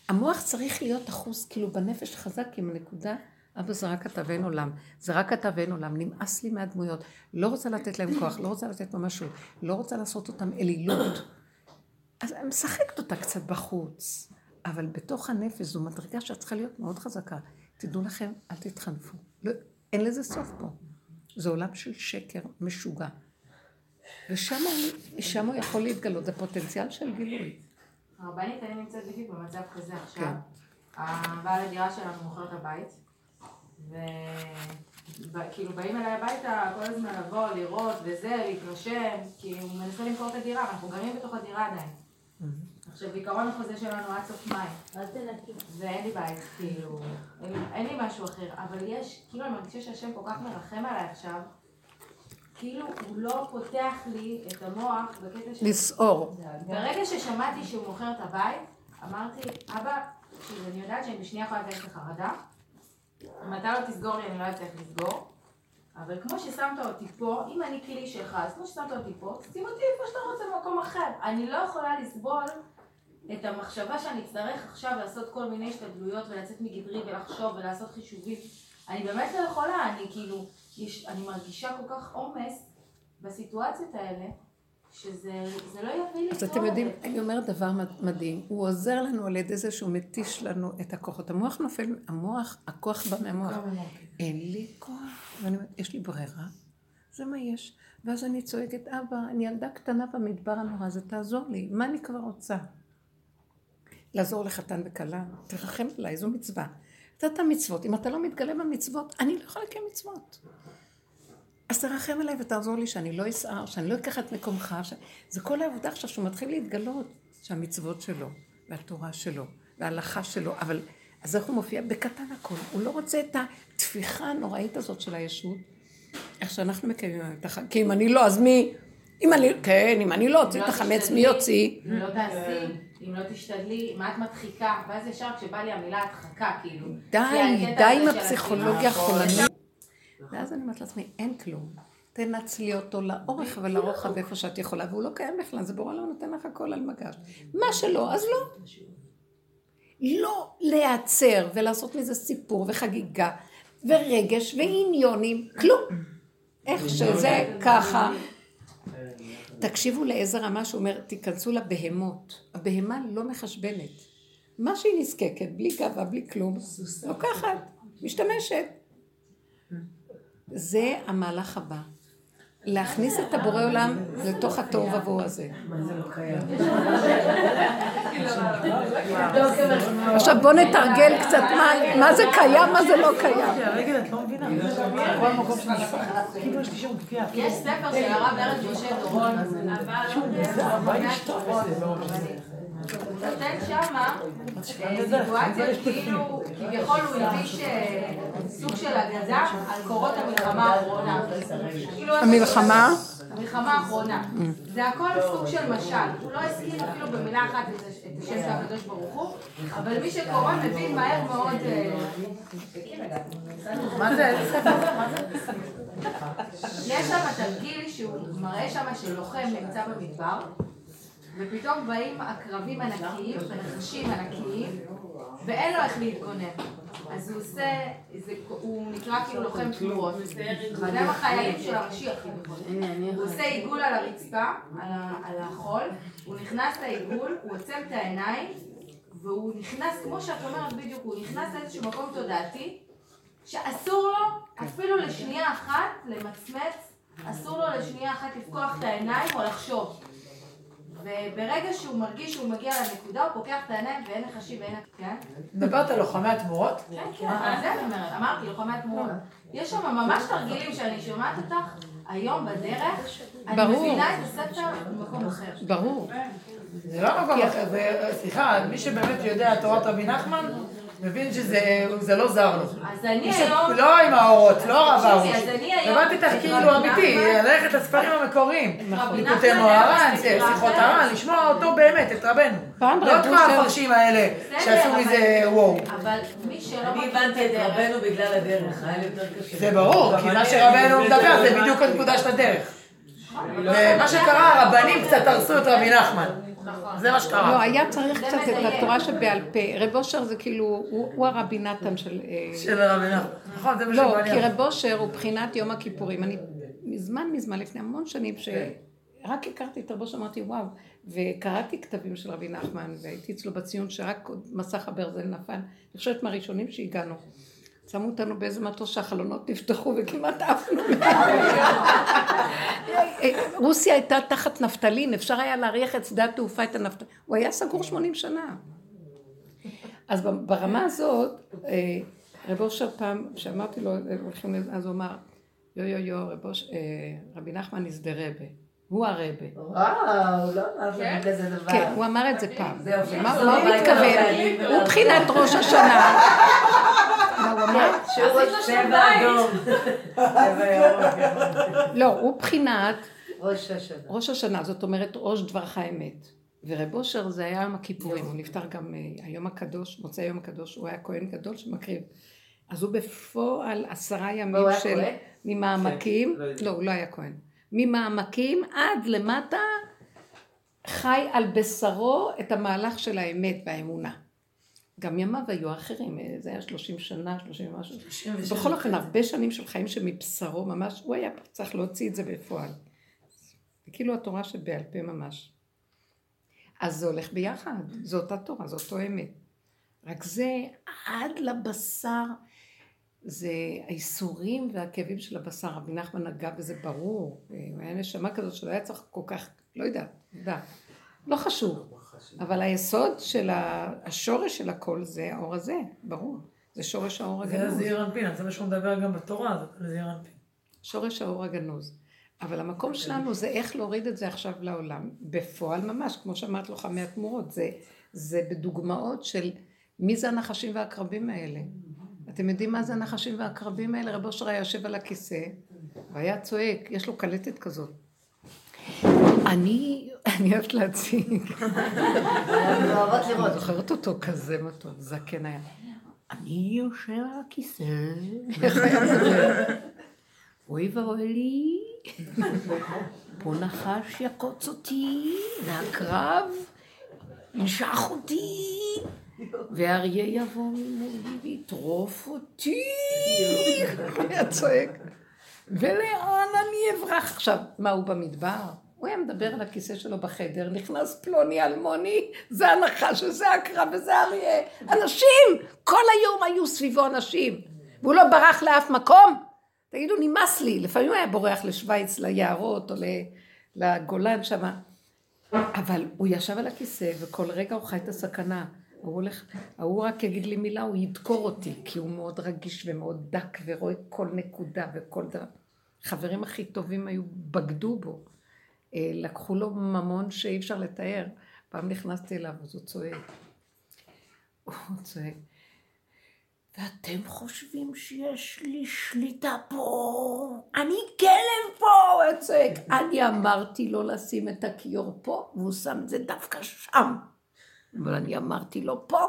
המוח צריך להיות אחוז, כאילו בנפש חזק עם הנקודה, אבא זה רק אתה ואין עולם, זה רק אתה ואין עולם, נמאס לי מהדמויות, לא רוצה לתת להם כוח, לא רוצה לתת ממשות, לא רוצה לעשות אותם אלילות. אז אני משחקת אותה קצת בחוץ, אבל בתוך הנפש זו מדרגה שאת צריכה להיות מאוד חזקה. תדעו לכם, אל תתחנפו. לא, אין לזה סוף פה. זה עולם של שקר משוגע. ושם הוא יכול להתגלות, זה פוטנציאל של גילוי. הרבנית, אני נמצאת בדיוק במצב כזה עכשיו. כן. הבעל הדירה שלנו מוכר את הבית, וכאילו באים אליי הביתה כל הזמן לבוא, לראות וזה, להתרשם, כי הוא מנסה למכור את הדירה, ואנחנו גרים בתוך הדירה עדיין. עכשיו, בעיקרון החוזה שלנו עד סוף מאי. ואין לי בית, כאילו, אין לי משהו אחר, אבל יש, כאילו אני מרגישה שהשם כל כך מרחם עליי עכשיו, כאילו הוא לא פותח לי את המוח בקטע של... לסעור. ברגע ששמעתי שהוא מוכר את הבית, אמרתי, אבא, אני יודעת שאני בשנייה יכולה לתת לך חרדה, אם אתה לא תסגור לי, אני לא אצליח לסגור. אבל כמו ששמת אותי פה, אם אני כלי שלך, אז כמו ששמת אותי פה, שים אותי איפה שאתה רוצה במקום אחר. אני לא יכולה לסבול את המחשבה שאני אצטרך עכשיו לעשות כל מיני השתדלויות ולצאת מגדרי ולחשוב ולעשות חישובים. אני באמת לא יכולה, אני כאילו, יש, אני מרגישה כל כך עומס בסיטואציות האלה. שזה לא יביא לי אז אתם יודעים, אני אומרת דבר מדהים, הוא עוזר לנו על ידי זה שהוא מתיש לנו את הכוחות. המוח נופל, המוח, הכוח בא מהמוח. אין לי כוח, ואני אומרת, יש לי ברירה, זה מה יש. ואז אני צועקת, אבא, אני ילדה קטנה במדבר הנורא הזה, תעזור לי, מה אני כבר רוצה? לעזור לחתן וכלה, תרחם עליי, זו מצווה. נתת מצוות, אם אתה לא מתגלה במצוות, אני לא יכולה לקיים מצוות. אז תרחם עליי ותעזור לי שאני לא אסער, שאני לא אקח את מקומך. ש... זה כל העבודה עכשיו שהוא מתחיל להתגלות, שהמצוות שלו, והתורה שלו, וההלכה שלו, אבל אז איך הוא מופיע? בקטן הכל. הוא לא רוצה את התפיחה הנוראית הזאת של הישות, איך שאנחנו מקיימים את החג. כי אם אני לא, אז מי... אם אני, כן, אם אני לא אוציא את החמץ, מי יוציא? אם לא תעשי, אם לא תשתדלי, מה את מדחיקה? ואז ישר כשבא לי המילה הדחקה, כאילו. די, די עם הפסיכולוגיה החולנית. ואז אני אומרת לעצמי, אין כלום. תנצלי אותו לאורך ולרוחב איפה שאת יכולה, והוא לא קיים בכלל, זה בורא לא נותן לך הכל על מגש. מה שלא, אז לא. לא להיעצר ולעשות מזה סיפור וחגיגה ורגש ועניונים, כלום. איך שזה ככה. תקשיבו לאיזה רמה שהוא אומר, תיכנסו לבהמות. הבהמה לא מחשבנת. מה שהיא נזקקת, בלי גאווה, בלי כלום, לוקחת, משתמשת. זה המהלך הבא. להכניס את הבורא עולם לתוך התוהו ובוהו הזה. עכשיו בוא נתרגל קצת מה זה קיים, מה זה לא קיים. לא. יש ספר של הרב ארץ משה דורון, אבל... נותן שמה סיטואציה כאילו כביכול הוא הלביש סוג של אגדה על קורות המלחמה האחרונה. המלחמה? המלחמה האחרונה. זה הכל סוג של משל. הוא לא הזכיר אפילו במילה אחת את השם של הקדוש ברוך הוא, אבל מי שקורא מבין מהר מאוד... מה זה? יש שם תרגיל שהוא מראה שם שלוחם נמצא במדבר. ופתאום באים עקרבים ענקיים ונחשים ענקיים, ואין לו איך להתגונן. אז הוא עושה, זה, הוא נקרא כאילו לוחם תמורות. זה החיילים של המשיח כביכול. הוא עושה עיגול על הרצפה, על ה- על החול, הוא נכנס לעיגול, הוא עוצם את העיניים, והוא נכנס, כמו שאת אומרת בדיוק, הוא נכנס לאיזשהו מקום תודעתי, שאסור לו אפילו לשנייה אחת למצמץ, אסור לו לשנייה אחת לפקוח את העיניים או לחשוב. וברגע שהוא מרגיש שהוא מגיע לנקודה, הוא פוקח את העיניים ואין לחשיב ואין... כן? מדברת על לוחמי התמורות? כן, כן, על זה אני אומרת, אמרתי, לוחמי התמורות. יש שם ממש תרגילים שאני שומעת אותך היום בדרך, אני. מבינה את הספר במקום אחר. ברור. זה לא מקום אחר, זה, סליחה, מי שבאמת יודע תורת רבי נחמן, מבין שזה זה לא זר לו. אז אני היום... לא עם האורות, לא הרב היום- הבנתי אותך את כאילו אמיתי, ללכת לספרים המקוריים. ליקוטי נחמן מוהר"ן, שיחות. הר"ן, לשמוע אותו באמת, את רבנו. לא את כל המפרשים האלה שעשו מזה וואו. אבל מי שלא אני הבנתי את הדרך- רבנו בגלל הדרך, היה לי יותר קשה. זה ברור, כי מה שרבנו מדבר זה בדיוק הנקודה של הדרך. ומה שקרה, הרבנים קצת הרסו את רבי נחמן. זה מה שקרה. לא, היה צריך קצת את. התורה שבעל פה. רב אושר זה כאילו, הוא הרבי נתן של... אה, של רבי נחמן. נכון, זה מה לא, שבא לי. כי רב אושר הוא בחינת יום הכיפורים. אני מזמן מזמן, לפני המון שנים, שרק הכרתי את רב אושר, אמרתי וואו, וקראתי כתבים של רבי נחמן, והייתי אצלו בציון שרק מסך הברזל נפל. אני חושבת מהראשונים שהגענו. שמו אותנו באיזה מטוס שהחלונות נפתחו וכמעט עפנו. רוסיה הייתה תחת נפתלין, אפשר היה להריח את שדה התעופה, את הנפתלין. הוא היה סגור 80 שנה. אז ברמה הזאת, אה, רב אושר פעם, כשאמרתי לו, אז הוא אמר, יו יו יו, אה, רבי נחמן is the רבה. הוא הרבה. וואו, לא אמרת לי כזה דבר. כן, הוא אמר את זה פעם. מה לא הוא מתכוון? הוא מבחינת ראש השנה. מה הוא אמר? צבע אדום. צבע. לא, הוא מבחינת ראש השנה. ראש השנה, זאת אומרת ראש דברך האמת. ורב אושר זה היה יום הכיפורים, הוא נפטר גם אה, היום הקדוש, מוצאי יום הקדוש, הוא היה כהן גדול שמקריב. אז הוא בפועל עשרה ימים של? ממעמקים, כן, לא. לא, הוא לא היה כהן. ממעמקים עד למטה, חי על בשרו את המהלך של האמת והאמונה. גם ימיו היו אחרים, זה היה 30 שנה, 30 ומשהו. בכל אופן, הרבה שנים של חיים שמבשרו ממש, הוא היה צריך להוציא את זה בפועל. זה כאילו התורה שבעל פה ממש. אז זה הולך ביחד, זו אותה תורה, זו אותו אמת. רק זה עד לבשר, זה האיסורים והכאבים של הבשר. רבי נחמן נגע בזה ברור. הוא היה נשמה כזאת שלא היה צריך כל כך, לא יודעת, יודעת. לא חשוב. אבל היסוד של השורש של הכל זה האור הזה, ברור. זה שורש האור זה הגנוז. זעיר אנפין, זה מה שהוא מדבר גם בתורה, זה זעיר אנפין. שורש האור הגנוז. אבל המקום שלנו זה איך להוריד את זה עכשיו לעולם, בפועל ממש, כמו שאמרת לוחמי התמורות, זה, זה בדוגמאות של מי זה הנחשים והעקרבים האלה. אתם יודעים מה זה הנחשים והעקרבים האלה? רב אושר היה יושב על הכיסא, והיה צועק, יש לו קלטת כזאת. אני, אני אוהבת להציג, לראות. זוכרת אותו כזה מתוק, זקן היה. אני יושב על הכיסא? אוי ואוי לי, פה נחש יקוץ אותי, והקרב ינשך אותי, ואריה יבוא ממולי ויטרוף אותי. הוא היה צועק. ולאן אני אברח עכשיו? מה, הוא במדבר? הוא היה מדבר על הכיסא שלו בחדר, נכנס פלוני אלמוני, זה הנחש וזה הקרב וזה אריה. אנשים! כל היום היו סביבו אנשים. והוא לא ברח לאף מקום. תגידו, נמאס לי. לפעמים הוא היה בורח לשוויץ, ליערות או לגולן שם. אבל הוא ישב על הכיסא וכל רגע הוא חי את הסכנה. ההוא הולך, ההוא רק יגיד לי מילה, הוא ידקור אותי, כי הוא מאוד רגיש ומאוד דק ורואה כל נקודה וכל דבר. חברים הכי טובים היו, בגדו בו. אה, לקחו לו ממון שאי אפשר לתאר. פעם נכנסתי אליו, אז הוא צועק. הוא צועק. ואתם חושבים שיש לי שליטה פה? אני כלב פה! הוא צועק. אני אמרתי לו לשים את הכיור פה, והוא שם את זה דווקא שם. אבל אני אמרתי לו פה,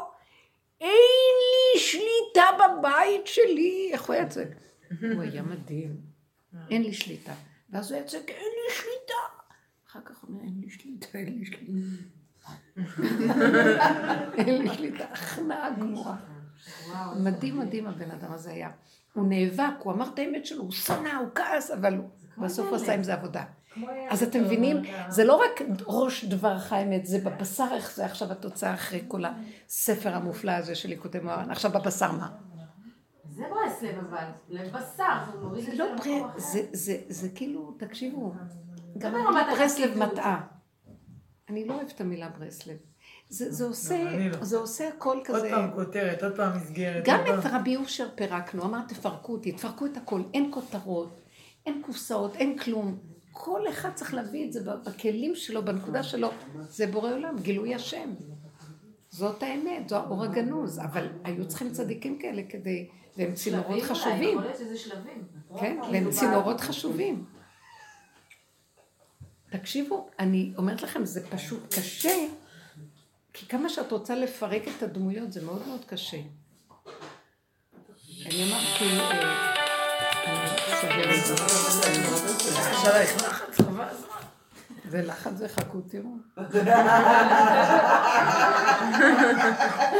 אין לי שליטה בבית שלי. איך הוא היה צועק? הוא היה מדהים. אין לי שליטה. ואז הוא היה צועק, אין לי שליטה. אחר כך הוא אומר, אין לי שליטה, אין לי שליטה. אין לי שליטה, הכנעה גמורה. מדהים מדהים הבן אדם הזה היה. הוא נאבק, הוא אמר את האמת שלו, הוא שנא, הוא כעס, אבל בסוף הוא עשה עם זה עבודה. אז אתם מבינים, זה לא רק ראש דברך האמת, זה בבשר, איך זה עכשיו התוצאה אחרי כל הספר המופלא הזה של ליקודי מוהר"ן. עכשיו בבשר מה? זה ברסלב אבל, לבשר, זה מוריד את לא זה למקום אחר. כאילו, תקשיבו, גם ברסלב. מטעה. אני לא אוהבת את המילה ברסלב. זה, זה עושה, אני לא. זה עושה הכל עוד כזה. פעם כותרת, עוד פעם מסגרת. גם עוד את פעם- רבי אושר פירקנו, אמר תפרקו אותי, תפרקו את הכל, אין כותרות, אין קופסאות, אין כלום. כל אחד צריך להביא את זה בכלים שלו, בנקודה שלו. זה בורא עולם, גילוי השם. זאת האמת, זו האור הגנוז, אבל היו צריכים צדיקים כאלה כדי, והם צינורות אולי, חשובים. כן, והם צינורות חשובים. תקשיבו, אני אומרת לכם, זה פשוט קשה, כי כמה שאת רוצה לפרק את הדמויות, זה מאוד מאוד קשה. אני אמרתי, איך לחץ, חבל. זה לחץ וחכו, תראו.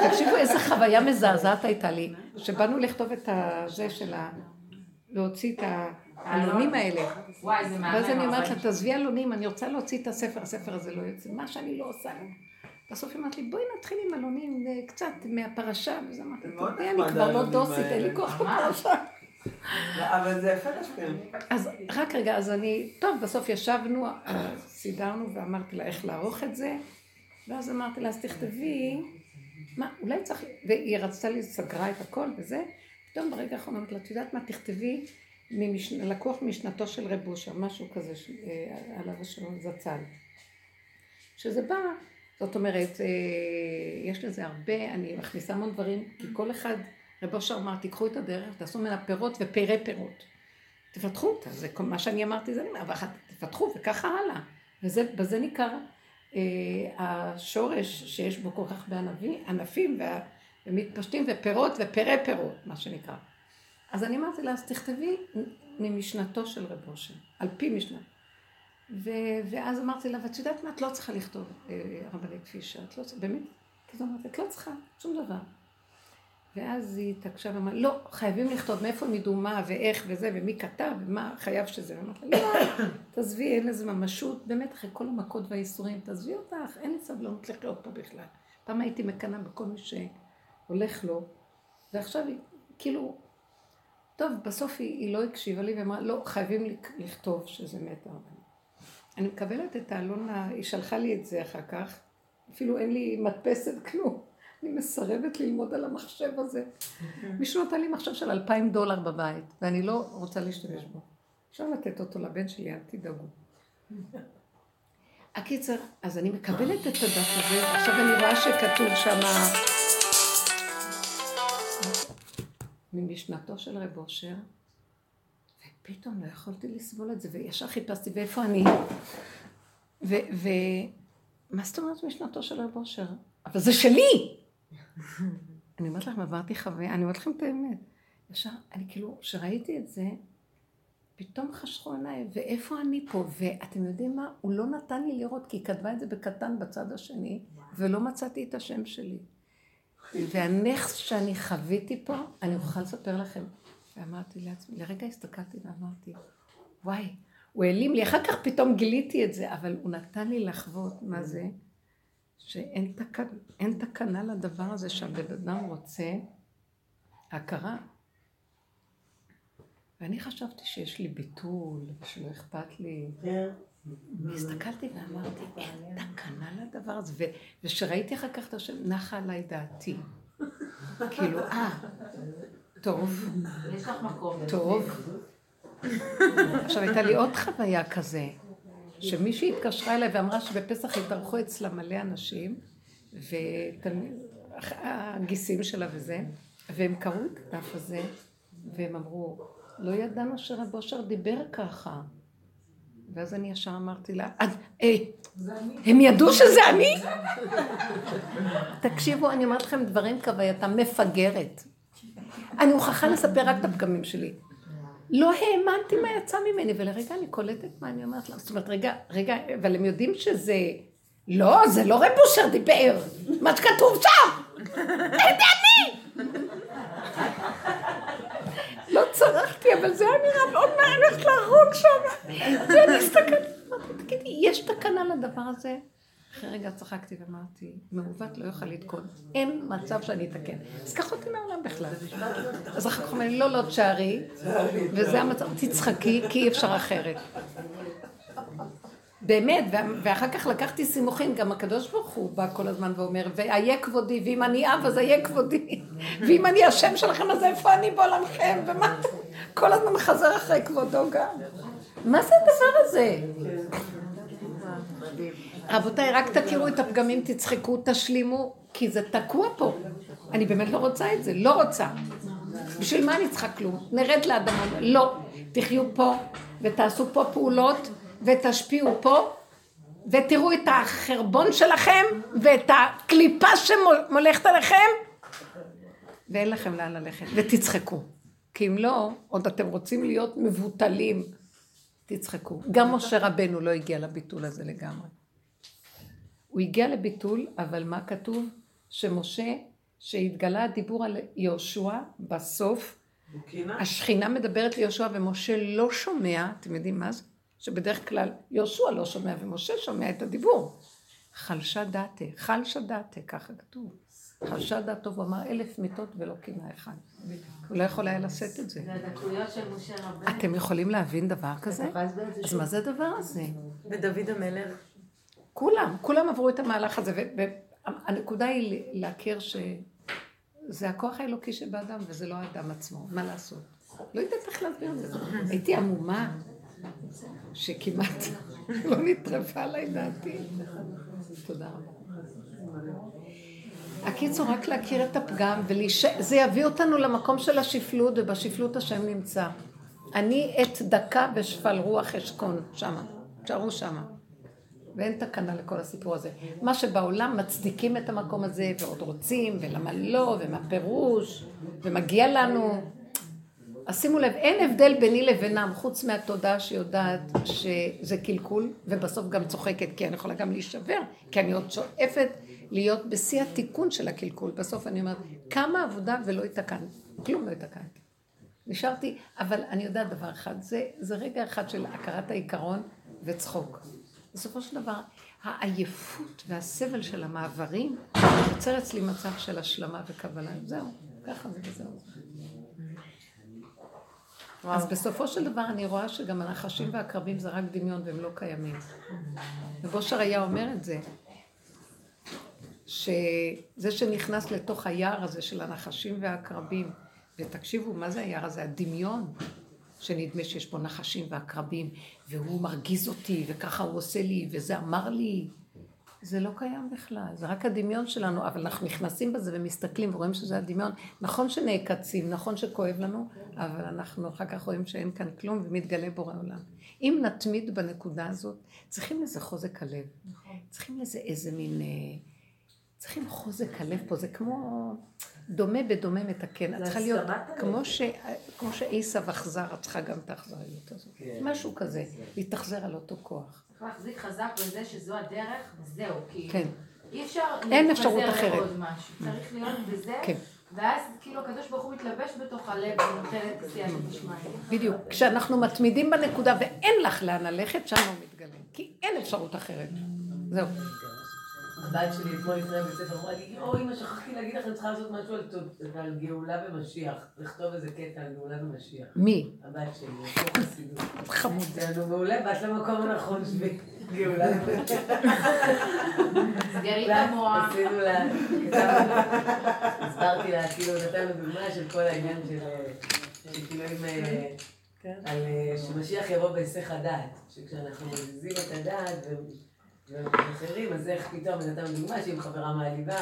תקשיבו איזה חוויה מזעזעת הייתה לי, שבאנו לכתוב את הזה של ה... להוציא את העלונים האלה. זה. ואז אני אומרת לה, תעזבי עלונים, אני רוצה להוציא את הספר, הספר הזה לא יוצא, מה שאני לא עושה. בסוף היא אמרת לי, בואי נתחיל עם עלונים אה, קצת מהפרשה, וזה אמרתי, זה מאוד "תראי, אני כבר לא דוסית, אין לי האלה." כוח ממש. אבל זה יפה לכם. אז רק רגע, אז אני, טוב, בסוף ישבנו, אה, סידרנו ואמרתי לה איך לערוך את זה, ואז אמרתי לה, אז תכתבי, מה, אולי צריך, והיא רצתה לי, סגרה את הכל וזה, פתאום ברגע האחרון אמרתי לה, את יודעת מה, תכתבי. לקוח משנתו של רב אושר, משהו כזה, אה, עליו השלום זצ"ל. שזה בא, זאת אומרת, אה, יש לזה הרבה, אני מכניסה המון דברים, כי כל אחד, רב אושר אמר, תיקחו את הדרך, תעשו ממנה פירות ופרי פירות. תפתחו אותה, זה כל מה שאני אמרתי, זה אבל תפתחו וככה הלאה. ובזה ניכר אה, השורש שיש בו כל כך הרבה ענבים, ענפים וה- ומתפשטים ופירות ופרי פירות, מה שנקרא. אז אני אמרתי לה, אז תכתבי ממשנתו של רב אושר, על פי משנה. ו- ואז אמרתי לה, ואת יודעת מה, את לא צריכה לכתוב אה, רבנית פישר, את לא צריכה, באמת, כאילו אמרתי, את לא צריכה, שום דבר. ואז היא התעקשה ואמרה, לא, חייבים לכתוב מאיפה הם ידעו מה ואיך וזה, ומי כתב ומה חייב שזה. ואמרתי לא, תעזבי, אין לזה ממשות, באמת, אחרי כל המכות והייסורים, תעזבי אותך, אין לי סבלנות לחיות פה בכלל. פעם הייתי מקנאה בכל מי שהולך לו, ועכשיו היא, כאילו, טוב, בסוף היא, היא לא הקשיבה לי ואמרה, לא, חייבים לכתוב שזה מת הרבנית. אני מקבלת את העלון, ה- היא שלחה לי את זה אחר כך, אפילו אין לי מדפסת כלום. אני מסרבת ללמוד על המחשב הזה. מישהו נתן לי מחשב של אלפיים דולר בבית, ואני לא רוצה להשתמש בו. אפשר לתת אותו לבן שלי, אל תדאגו. הקיצר, אז אני מקבלת את הדף הזה, עכשיו אני רואה שכתוב שם ממשנתו של רב אושר, ופתאום לא יכולתי לסבול את זה, וישר חיפשתי, ואיפה אני? ומה זאת אומרת משנתו של רב אושר? אבל זה שלי! אני אומרת לכם, עברתי חוויה, אני אומרת לכם את האמת. ישר, אני כאילו, כשראיתי את זה, פתאום חשכו עיניי, ואיפה אני פה? ואתם יודעים מה? הוא לא נתן לי לראות, כי היא כתבה את זה בקטן בצד השני, ולא מצאתי את השם שלי. והנכס שאני חוויתי פה, אני אוכל לספר לכם. ואמרתי לעצמי, לרגע הסתכלתי ואמרתי, וואי, הוא העלים לי, אחר כך פתאום גיליתי את זה, אבל הוא נתן לי לחוות מה זה, שאין תק... תקנה לדבר הזה שהבן אדם רוצה הכרה. ואני חשבתי שיש לי ביטול, ושלא אכפת לי. והסתכלתי ואמרתי, אין תקנה לדבר הזה. וכשראיתי אחר כך את השם, נחה עליי דעתי. כאילו, אה, טוב, יש לך מקום. טוב. עכשיו, הייתה לי עוד חוויה כזה, שמישהי התקשרה אליי ואמרה שבפסח התארחו אצלה מלא אנשים, והגיסים שלה וזה, והם קראו את הדף הזה, והם אמרו, לא ידענו שרב אושר דיבר ככה. ואז אני ישר אמרתי לה, "אז, אה, הם ידעו שזה אני? תקשיבו, אני אומרת לכם דברים כהווייתם מפגרת. אני מוכרחה לספר רק את הפגמים שלי. לא האמנתי מה יצא ממני, ולרגע אני קולטת מה אני אומרת לה. זאת אומרת, רגע, רגע, אבל הם יודעים שזה... לא, זה לא רב אושר דיבר, מה שכתוב שם! זה אני! לא צרחתי, אבל זה היה נראה מאוד אני הולכת להרוג שם. ואני הסתכלתי, אמרתי, תגידי, יש תקנה לדבר הזה? אחרי רגע צחקתי ואמרתי, מעוות לא יוכל לתקון, אין מצב שאני אתקן. אז קח אותי מהעולם בכלל. אז אחר כך אומר לי, לא, לא, תשארי, וזה המצב, תצחקי, כי אי אפשר אחרת. באמת, ואחר כך לקחתי סימוכין, גם הקדוש ברוך הוא בא כל הזמן ואומר, ואיה כבודי, ואם אני אב אז איה כבודי, ואם אני השם שלכם אז איפה אני בעולמכם, ומה, כל הזמן מחזר אחרי כבודו גם. מה זה הדבר הזה? רבותיי, רק תכירו את הפגמים, תצחקו, תשלימו, כי זה תקוע פה. אני באמת לא רוצה את זה, לא רוצה. בשביל מה אני צריכה כלום? נרד לאדמה, לא. תחיו פה, ותעשו פה פעולות, ותשפיעו פה, ותראו את החרבון שלכם, ואת הקליפה שמולכת עליכם, ואין לכם לאן ללכת, ותצחקו. כי אם לא, עוד אתם רוצים להיות מבוטלים, תצחקו. גם משה רבנו לא הגיע לביטול הזה לגמרי. הוא הגיע לביטול, אבל מה כתוב? שמשה, שהתגלה הדיבור על יהושע, בסוף, בוקינה? השכינה מדברת ליהושע ומשה לא שומע, אתם יודעים מה זה? שבדרך כלל יהושע לא שומע ומשה שומע את הדיבור. חלשה דעתה, חלשה דעתה, ככה כתוב. חלשה דעתו, הוא אמר אלף מיטות ולא קינה אחד. הוא לא יכול היה לשאת את זה. זה הדקויות של משה רבנו. אתם יכולים להבין דבר כזה? אז מה זה הדבר הזה? ודוד המלך, כולם, כולם עברו את המהלך הזה, והנקודה היא להכיר שזה הכוח האלוקי שבאדם וזה לא האדם עצמו, מה לעשות? לא יודעת איך להסביר את זה. הייתי עמומה, שכמעט לא נטרפה עליי דעתי. תודה רבה. הקיצור, רק להכיר את הפגם, וזה יביא אותנו למקום של השפלות, ובשפלות השם נמצא. אני עת דקה בשפל רוח אשכון, שמה. תשארו שמה. ואין תקנה לכל הסיפור הזה. מה שבעולם מצדיקים את המקום הזה, ועוד רוצים, ולמה לא, ומה פירוש, ומגיע לנו. אז שימו לב, אין הבדל ביני לבינם, חוץ מהתודעה שיודעת שזה קלקול, ובסוף גם צוחקת, כי אני יכולה גם להישבר, כי אני עוד שואפת להיות בשיא התיקון של הקלקול. בסוף אני אומרת, כמה עבודה ולא התקנתי, כלום לא התקנתי. נשארתי, אבל אני יודעת דבר אחד, זה, זה רגע אחד של הכרת העיקרון וצחוק. בסופו של דבר, העייפות והסבל של המעברים יוצר אצלי מצב של השלמה וקבלה. זהו, ככה זה וזהו. אז בסופו של דבר אני רואה שגם הנחשים והקרבים זה רק דמיון והם לא קיימים. ובושר היה אומר את זה, שזה שנכנס לתוך היער הזה של הנחשים והעקרבים, ותקשיבו, מה זה היער הזה? הדמיון, שנדמה שיש פה נחשים ועקרבים, והוא מרגיז אותי, וככה הוא עושה לי, וזה אמר לי. זה לא קיים בכלל, זה רק הדמיון שלנו, אבל אנחנו נכנסים בזה ומסתכלים ורואים שזה הדמיון. נכון שנעקצים, נכון שכואב לנו, אבל אנחנו אחר כך רואים שאין כאן כלום ומתגלה בורא עולם. אם נתמיד בנקודה הזאת, צריכים לזה חוזק הלב. צריכים לזה איזה מין... אה, צריכים חוזק הלב פה, זה כמו... דומה בדומה מתקן. את צריכה להיות כמו, ש... כמו שעשב אכזר, את צריכה גם את האכזריות הזאת. משהו כזה, להתאכזר על אותו כוח. צריך להחזיק חזק בזה שזו הדרך, וזהו, כאילו. כן. אי אפשר אין אפשרות להתפזר אחרת. לעוד משהו. צריך להיות בזה, כן. ואז כאילו הקדוש ברוך הוא מתלבש בתוך הלב ונותן את סייעתא דשמיא. בדיוק. כשאנחנו מתמידים בנקודה ואין לך לאן ללכת, שם הוא מתגלה. כי אין אפשרות אחרת. זהו. הבת שלי אתמול לפני בית ספר אמרה לי, יואו, אמא, שכחתי להגיד לך, אני צריכה לעשות משהו על תוד- על גאולה ומשיח. לכתוב איזה קטע על גאולה ומשיח. מי? הבת שלי, לו חסידות. חמוד. יאללה, מעולה, באת למקום הנכון שבי. גאולה ומשיח. סגרי את המוח. עשינו לה, הסברתי לה, כאילו נתנו דוגמה של כל העניין של, שכאילו אם, אה, על אה, שמשיח יבוא בהיסח הדעת, שכשאנחנו מזיזים את הדעת ומשחררים, אז איך פתאום, נתנו דוגמה שאם חברה מעליבה,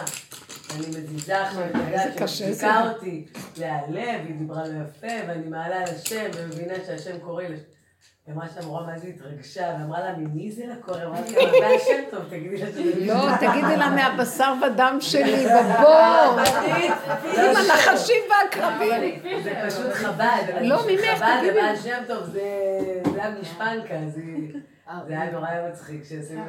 אני מזיזה עכשיו את שמצדיקה זה. אותי להיעלב, היא דיברה לא יפה, ואני מעלה על השם, ומבינה שהשם קורא. היא אמרה שהמורה מה זה התרגשה, ואמרה לה, ממי זה לקור? אמרתי לה, זה השם טוב, תגידי לה שזה... לא, תגידי לה מהבשר ודם שלי, בבור, עם הנחשים והקרבים. זה פשוט חב"ד. לא, ממך, חב"ד תגידי. ובעל שם טוב, זה זה המשפנקה, זה... זה היה נורא היה מצחיק שעשינו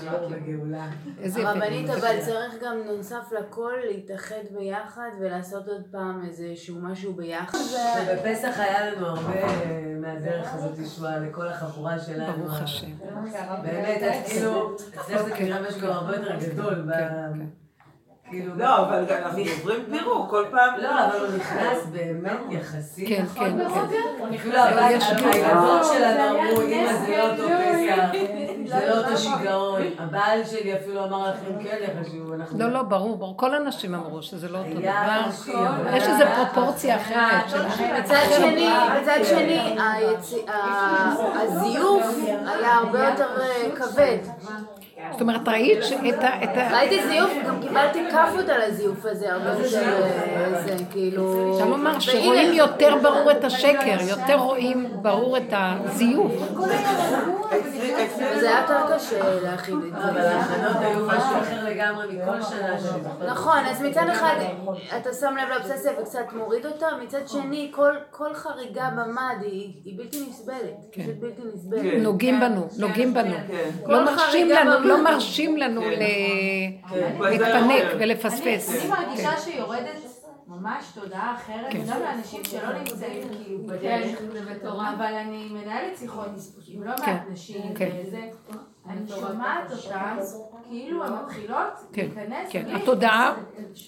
שיעור בגאולה. איזה יפה. הרבנית, אבל צריך גם נוסף לכל להתאחד ביחד ולעשות עוד פעם איזשהו משהו ביחד. ובפסח היה לנו הרבה אה, מהדרך הזאת ישועה לכל החבורה שלנו. ברוך השם. באמת, את כאילו, אצלך זה כנראה משהו הרבה יותר גדול. כן, כן. כאילו, לא, אבל אנחנו עוברים פירוק כל פעם. לא, אבל הוא נכנס באמת יחסית. כן, כן, כן. אפילו הבית, יש הילדות שלנו אמרו, אמא זה לא פסח, זה לא אותו שיגעון. הבעל שלי אפילו אמר לכם כן יחשבו, אנחנו... לא, לא, ברור, ברור. כל הנשים אמרו שזה לא אותו דבר. יש איזו פרופורציה אחרת. מצד שני, מצד שני, הזיוף היה הרבה יותר אה, כבד. זאת אומרת, ראית שאת ה... את ה- ראיתי זיוף, גם קיבלתי כאפות על הזיוף הזה, הרבה יותר אה, זה, כאילו... אפשר לומר שרואים יותר ברור את השקר, יותר רואים ברור את הזיוף. זה היה יותר קשה להכיל את אבל זה. ההכנות היו משהו אחר לגמרי מכל שנה. נכון, אז מצד אחד אתה שם לב לאובססיה וקצת מוריד אותה, מצד שני כל, כל חריגה במד היא, בלתי נסבלת, כן. פשוט בלתי נסבלת. כן. נוגעים בנו, נוגעים בנו. כן. לא כל מרשים חריגה לנו, לא מרשים לנו כן. להתפנק כן. ולפספס. אני מרגישה שיורדת ממש תודעה אחרת, גם לאנשים שלא נמצאים כאילו בדרך, אבל אני מנהלת שיחות עם לא מעט כן, נשים, כן. וזה, אני שומעת אותן, כאילו הן מתחילות כן, להיכנס, כן. בלי- התודעה,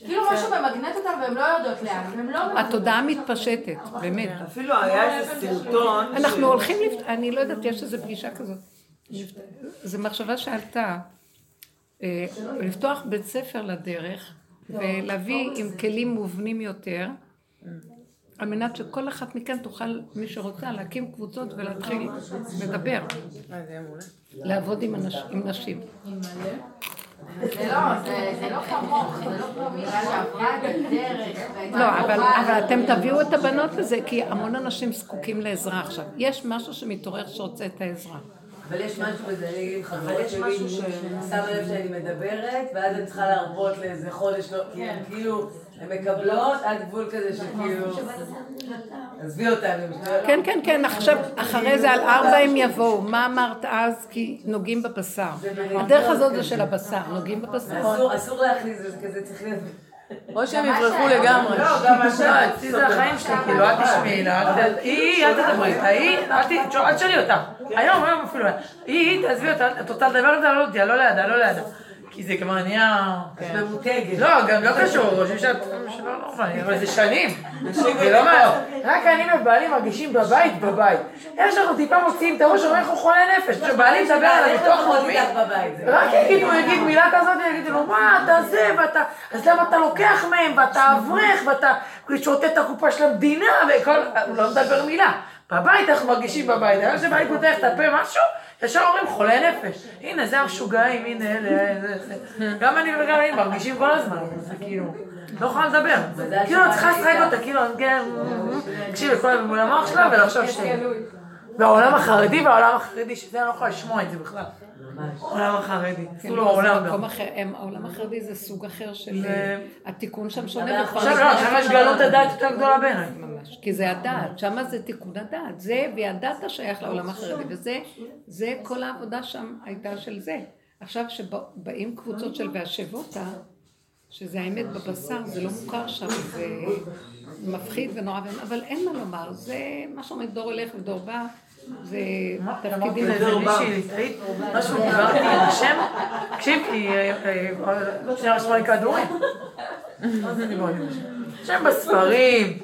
כאילו משהו ממגנט אותן והן לא יודעות לאן, והן לא... התודעה מתפשטת, באמת. אפילו היה איזה סרטון. אנחנו הולכים. אני לא יודעת, יש איזו פגישה כזאת. זו מחשבה שעלתה, אה, לפתוח בית ספר לדרך ולהביא עם כלים מובנים יותר, על מנת שכל אחת מכן תוכל, מי שרוצה, להקים קבוצות ולהתחיל לדבר, לעבוד עם, נשים. זה לא, לא כמוך, זה לא כמו מישהי שעברה את הדרך. לא, אבל. אתם תביאו את הבנות לזה, כי המון אנשים זקוקים לעזרה עכשיו. יש משהו שמתעורר שרוצה את העזרה. אבל יש משהו בזה, אני אגיד לך, אבל חברות יש שלי, שמה לב שאני מדברת, ואז אני צריכה להרבות לאיזה חודש, לא, כי הן כאילו, הן מקבלות עד גבול כזה שכאילו, עזבי אותן, הן משתולות. כן, כן, כן, עכשיו, אחרי זה על ארבע הם יבואו. מה אמרת אז? כי נוגעים בבשר. הדרך הזאת זה של הבשר, נוגעים בבשר. אסור, אסור להכניס, זה כזה צריך להיות... או שהם יברחו לגמרי. לא, גם לא, השם. אצלי זה החיים שלי, כאילו, אל תשמעי לה, היא, אל תדברי איתה, היא, אל תשאלי אותה. היום, היום אפילו, היא, תעזבי אותה, את רוצה לדבר איתה, לא לא לידה, לא לידה. כי זה כבר נהיה... את ממותגת. לא, גם לא קשור, חושבים שאת... שלא נורמלי, אבל זה שנים. זה לא מה... רק אני ובעלי מרגישים בבית, בבית. יש לנו טיפה מוציאים את הראש, אומרים איך הוא חולה נפש. כשבעלי מדבר על הביטוח. זה רק יגידו, יגיד מילה כזאת, יגידו לו, מה, אתה זה, ואתה, אז למה אתה לוקח מהם, ואתה אברך, ואתה שותה את הקופה של המדינה, וכל, הוא לא מדבר מילה. בבית אנחנו מרגישים בבית, היום שבבית פותח את הפה משהו, ישר אומרים חולה נפש. הנה, זה המשוגעים, הנה, אלה, זה. גם אני וגם אני מרגישים כל הזמן, זה כאילו, לא יכולה לדבר. כאילו, את צריכה לשחק אותה, כאילו, כן, תקשיבי, כל הזמן מול המוח שלה, ולחשוב ש... והעולם החרדי והעולם החרדי, שזה אני לא יכולה לשמוע את זה בכלל. העולם החרדי, אפילו העולם גם. מקום אחר, הם- העולם החרדי זה סוג אחר של... זה- התיקון שם שונה. עכשיו לא, עכשיו יש גלות הדעת יותר גדולה בעיניי. ממש, כי זה הדעת, שמה זה תיקון הדעת, זה והדעת שייך לעולם החרדי, וזה, זה כל העבודה שם הייתה של זה. עכשיו שבאים קבוצות של והשבותה, שזה האמת בבשר, זה לא מוכר שם, זה מפחיד ונורא, אבל אין מה לומר, זה מה שאומרים דור הולך ודור בא, זה תפקידים אחרים. מישהי ליטאית, משהו, דיברתי עם השם, תקשיב, כי אה, אה, עוד שנייה רשמה לי כדורים. זה? שם בספרים.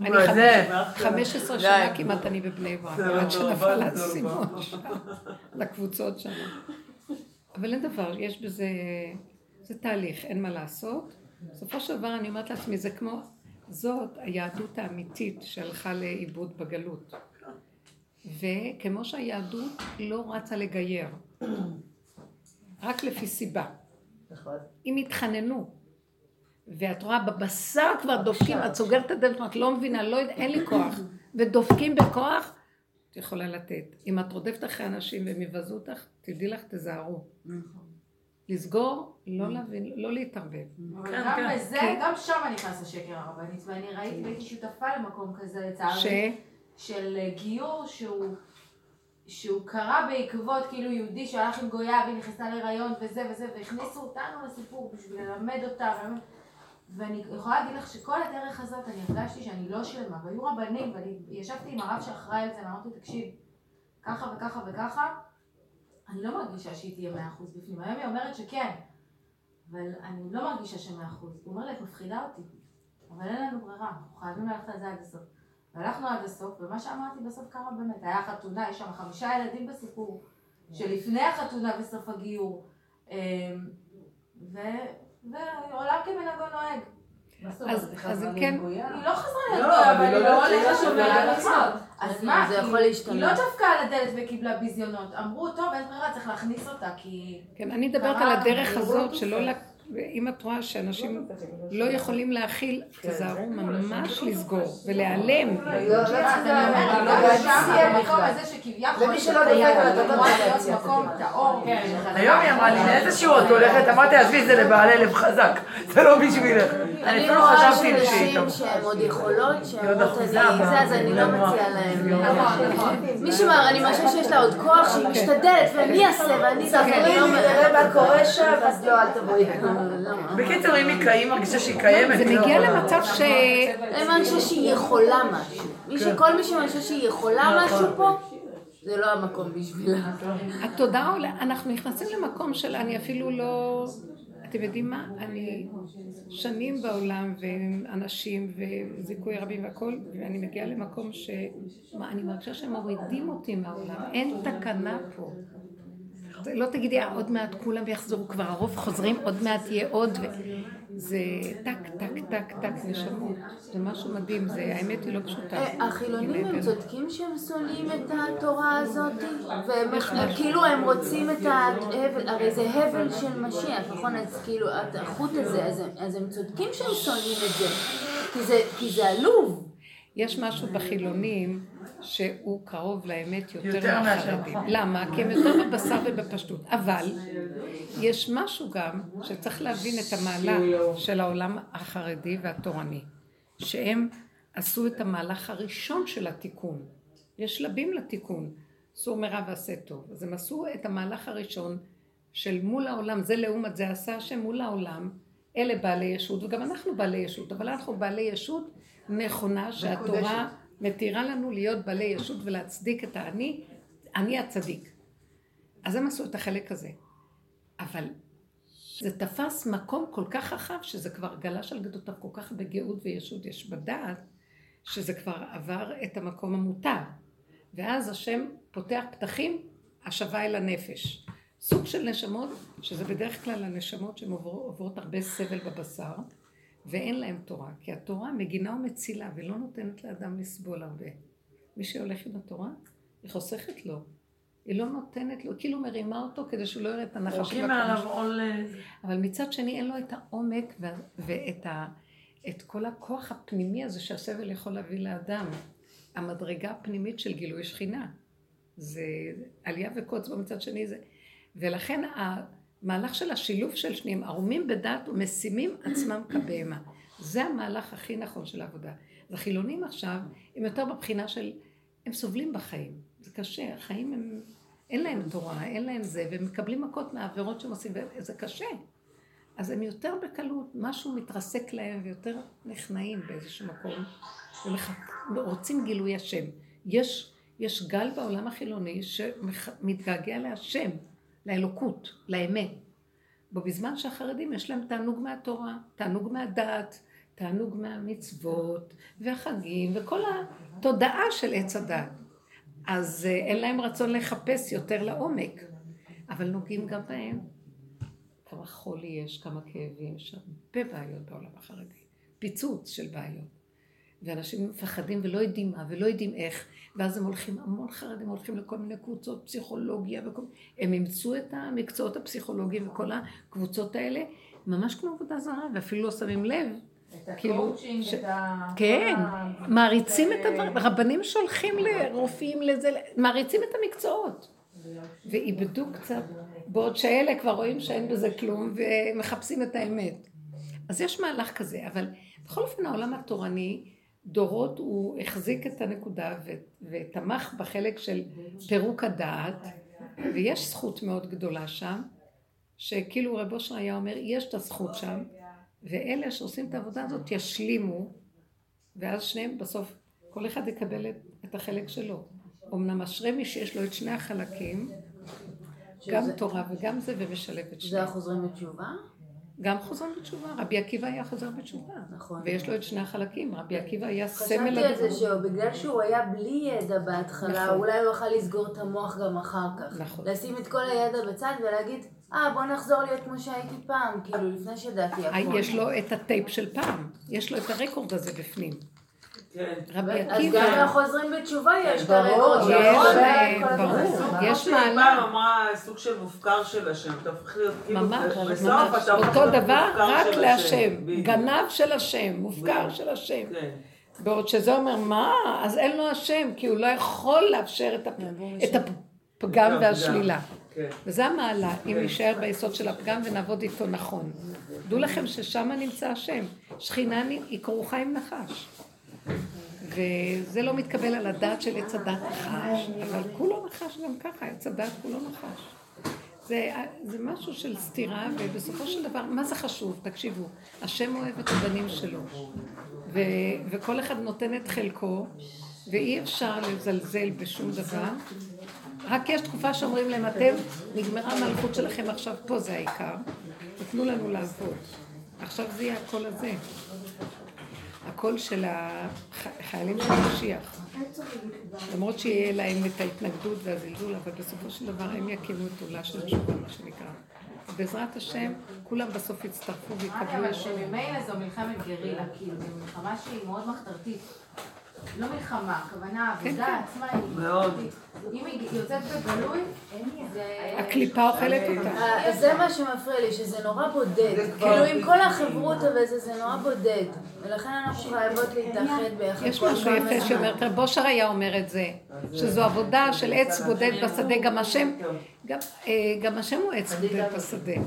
אני לא, זה. 15 שנה כמעט אני בבני ברק, עד שנפל האסימון שם, לקבוצות שם. אבל אין דבר, יש בזה, זה תהליך, אין מה לעשות. בסופו של דבר אני אומרת לעצמי, זה כמו, זאת היהדות האמיתית שהלכה לאיבוד בגלות. וכמו שהיהדות לא רצה לגייר, רק לפי סיבה. אם התחננו, ואת רואה בבשר כבר דופקים, את סוגרת את הדלת, את לא מבינה, לא, אין לי כוח, ודופקים בכוח, את יכולה לתת. אם את רודפת אחרי אנשים והם יבזו אותך, תדעי לך, תזהרו. לסגור, לא להבין, לא להתערבב. אבל כן, גם כן. בזה, גם שם נכנס השקר הרבנית, ואני ראיתי והייתי שותפה למקום כזה ש... לצערי, של אה, גיור שהוא, שהוא קרה בעקבות כאילו יהודי שהלך עם גויה והיא נכנסה להיריון וזה וזה, והכניסו אותנו לסיפור בשביל ללמד אותה, ואני יכולה להגיד לך שכל הדרך הזאת אני הרגשתי שאני לא שלמה, והיו רבנים, ואני ישבתי עם הרב שאחראי על זה, ואמרתי, תקשיב, ככה וככה וככה, אני לא מרגישה שהיא תהיה מאה אחוז בפנים. היום היא אומרת שכן, אבל אני לא מרגישה שמאה אחוז. הוא אומר לי, את מפחידה אותי, אבל אין לנו ברירה, אנחנו חייבים ללכת על זה עד הסוף. והלכנו עד הסוף, ומה שאמרתי בסוף קרה באמת, היה חתונה, יש שם חמישה ילדים בסיפור, שלפני החתונה בסוף הגיור, אמ, ו- ועולם כמנהגו נוהג. אז- אם כן, היא לא חזרה להיות לא, אבל היא לא לא הולכת שומרת שומרת מצוות. אז מה, זה יכול להשתנות. היא לא דפקה על הדלת וקיבלה ביזיונות. אמרו, טוב, אין ברירה, צריך להכניס אותה, כי... כן, אני מדברת על הדרך הזאת, לא שלא... לה- אם את רואה שאנשים לא יכולים להכיל, תזהרו ממש לסגור ולהיעלם. אני. למי שלא דופק על את. היום היא אמרה לי, לאיזה שיעור את הולכת? אמרתי, עזבי, זה לבעלי לב חזק, זה לא בשבילך. אני אני אפילו רואה חשבתי שהיא שהן עוד יכולות, שהן עוד אני זה, אז אני לא. מציעה להן. נכון, נכון. מישהו אמר, אני מרגישה שיש לה עוד כוח, שהיא משתדלת, ואני אעשה, ואני ספרי לי, לא... נראה מה קורה שם, אז לא, אל תבואי. בקיצור, אם היא קיימת, מרגישה שהיא קיימת. זה לא. מגיע למצב ש... אני מרגישה שהיא יכולה משהו. מי שכל מי שמרגישה שהיא יכולה משהו פה, זה לא המקום בשבילה. התודעה עולה, אנחנו נכנסים למקום של אני אפילו לא... אתם יודעים מה? אני שנים בעולם ועם אנשים וזיכוי רבים והכל, ואני מגיעה למקום ש... מה, אני מרגישה שהם מורידים אותי מהעולם, אין תקנה פה. לא תגידי, "אה, עוד מעט כולם יחזרו, כבר הרוב חוזרים, עוד מעט יהיה עוד. זה טק, טק, טק, טק, נשמות. זה משהו מדהים, זה, האמת היא לא פשוטה. אה, החילונים הנה, הם כן. צודקים שהם שונאים את התורה הזאת? כאילו הם רוצים את ההבל, הרי זה הבל של משיח, נכון? אז כאילו את- החוט הזה, אז הם- צודקים שהם שונאים את זה- כי זה עלוב. יש משהו בחילונים שהוא קרוב לאמת יותר, מהחרדים. למה? כי הם יותר בבשר ובפשטות. אבל יש משהו גם שצריך להבין את המעלה של העולם החרדי והתורני, שהם עשו את המהלך הראשון של התיקון. יש שלבים לתיקון. סור מרע ועשה טוב. אז הם עשו את המהלך הראשון של מול העולם, זה לעומת זה עשה השם מול העולם, אלה בעלי ישות, וגם אנחנו בעלי ישות, אבל אנחנו בעלי ישות נכונה שהתורה מתירה לנו להיות בעלי ישות ולהצדיק את האני, אני הצדיק. אז הם עשו את החלק הזה. אבל זה תפס מקום כל כך רחב, שזה כבר גלש על גדותיו כל כך בגאות וישות יש בדעת, שזה כבר עבר את המקום המותר. ואז השם פותח פתחים, השבה אל הנפש. סוג של נשמות, שזה בדרך כלל הנשמות שהן עוברות הרבה סבל בבשר, ואין להן תורה, כי התורה מגינה ומצילה, ולא נותנת לאדם לסבול הרבה. מי שהולך עם התורה, היא חוסכת לו. היא לא נותנת לו, כאילו מרימה אותו כדי שהוא לא יראה את עול... אה, אבל מצד שני אין לו את העומק ואת ה, את כל הכוח הפנימי הזה שהסבל יכול להביא לאדם. המדרגה הפנימית של גילוי שכינה. זה עלייה וקוץ במצד שני זה... ולכן המהלך של השילוב של שניהם, ערומים בדת ומשימים עצמם כבהמה. זה המהלך הכי נכון של העבודה. אז עכשיו, הם יותר בבחינה של, הם סובלים בחיים. זה קשה, החיים הם, אין להם תורה, אין להם זה, והם מקבלים מכות מהעבירות שהם עושים, וזה קשה. אז הם יותר בקלות, משהו מתרסק להם ויותר נכנעים באיזשהו מקום, ורוצים גילוי השם. יש, יש גל בעולם החילוני שמתגעגע להשם, לאלוקות, לאמת. ובזמן שהחרדים יש להם תענוג מהתורה, תענוג מהדת, תענוג מהמצוות והחגים וכל התודעה של עץ הדת. אז אה, אין להם רצון לחפש יותר לעומק, אבל נוגעים גם בהם. כמה חולי יש, כמה כאבים, יש הרבה בעיות בעולם החרדי. פיצוץ של בעיות. ואנשים מפחדים ולא יודעים מה ולא יודעים איך, ואז הם הולכים, המון חרדים הולכים לכל מיני קבוצות פסיכולוגיה וכל... הם אימצו את המקצועות הפסיכולוגיים וכל הקבוצות האלה, ממש כמו עבודה זרה, ואפילו לא שמים לב את כאילו, הקואוצ'ינג, ש- את ה... כן, מעריצים את אה, הדברים, רבנים שולחים לרופאים לזה, מעריצים את המקצועות. ואיבדו קצת, בעוד שאלה כבר רואים שאין בזה כלום ומחפשים את האמת. אז יש מהלך כזה, אבל בכל אופן העולם התורני, דורות הוא החזיק את הנקודה ו- ותמך בחלק של פירוק הדעת, ויש זכות מאוד גדולה שם, שכאילו רב אושר היה אומר, יש את הזכות שם, ואלה שעושים את העבודה הזאת ישלימו, ואז שניהם בסוף, כל אחד יקבל את, את החלק שלו. אמנם אשרי מי שיש לו את שני החלקים, גם תורה וגם זה, ומשלב את זה שניהם. החוזרים בתשובה? גם חוזרים בתשובה, רבי עקיבא היה חוזר בתשובה. נכון. ויש לו את שני החלקים, רבי עקיבא היה סמל... חשבתי על זה. שבגלל שהוא היה בלי ידע בהתחלה, נכון. אולי הוא יוכל לסגור את המוח גם אחר כך. נכון. לשים את כל הידע בצד ולהגיד, אה, בוא נחזור להיות כמו שהייתי פעם, כאילו, לפני שדעתי הכל. יש לו את הטייפ של פעם, יש לו את הרקורד הזה בפנים. כן. רבי אז גם עקיבא, לחוזרים בתשובה יש את ברור, הרקורד יש, מעלה. פעם אמרה סוג של מופקר של השם, אתה הופך להיות כאילו, ממש, ממש, אותו דבר רק להשם. גנב של השם, מופקר. של השם. כן. בעוד שזה אומר, מה? אז אין לו השם, כי הוא לא יכול לאפשר את, הפ... את הפגם והשלילה. כן. וזה המעלה, אם נישאר ביסוד של הפגם ונעבוד איתו נכון. דעו לכם ששם נמצא השם. שכינה היא כרוכה עם נחש. וזה לא מתקבל על הדעת של עץ הדת נחש, אבל כולו נחש גם ככה, עץ הדת כולו נחש. זה, זה משהו של סתירה, ובסופו של דבר, מה זה חשוב? תקשיבו, השם אוהב את הבנים שלו, ו, וכל אחד נותן את חלקו, ואי אפשר לזלזל בשום דבר. רק יש תקופה שאומרים להם, אתם, נגמרה המלכות שלכם עכשיו, פה זה העיקר, ותנו לנו לעבוד. עכשיו זה יהיה הקול הזה. הקול של החיילים של המשיח. למרות שיהיה להם את ההתנגדות והזלזול, אבל בסופו של דבר הם יקימו את עולה של תשובה, מה שנקרא. בעזרת השם, כולם בסוף יצטרפו ויקבלו אבל שממילא זו מלחמת גרילה, כאילו, זו מלחמה שהיא מאוד מחתרתית. לא מלחמה, הכוונה, כן, העבודה כן. עצמה היא מאוד. אם היא יוצאת בגלוי, זה... הקליפה אוכלת אותה. אה, זה מה שמפריע לי, שזה נורא בודד. כאילו עם כל החברות וזה, זה נורא בודד. ולכן אנחנו חייבות להתאחד ביחד. יש משהו יפה זמן. שאומר, רב אושר היה אומר את זה, שזו עבודה של עץ בודד בשדה, גם השם, גם, אה, גם השם הוא עץ בודד בשדה.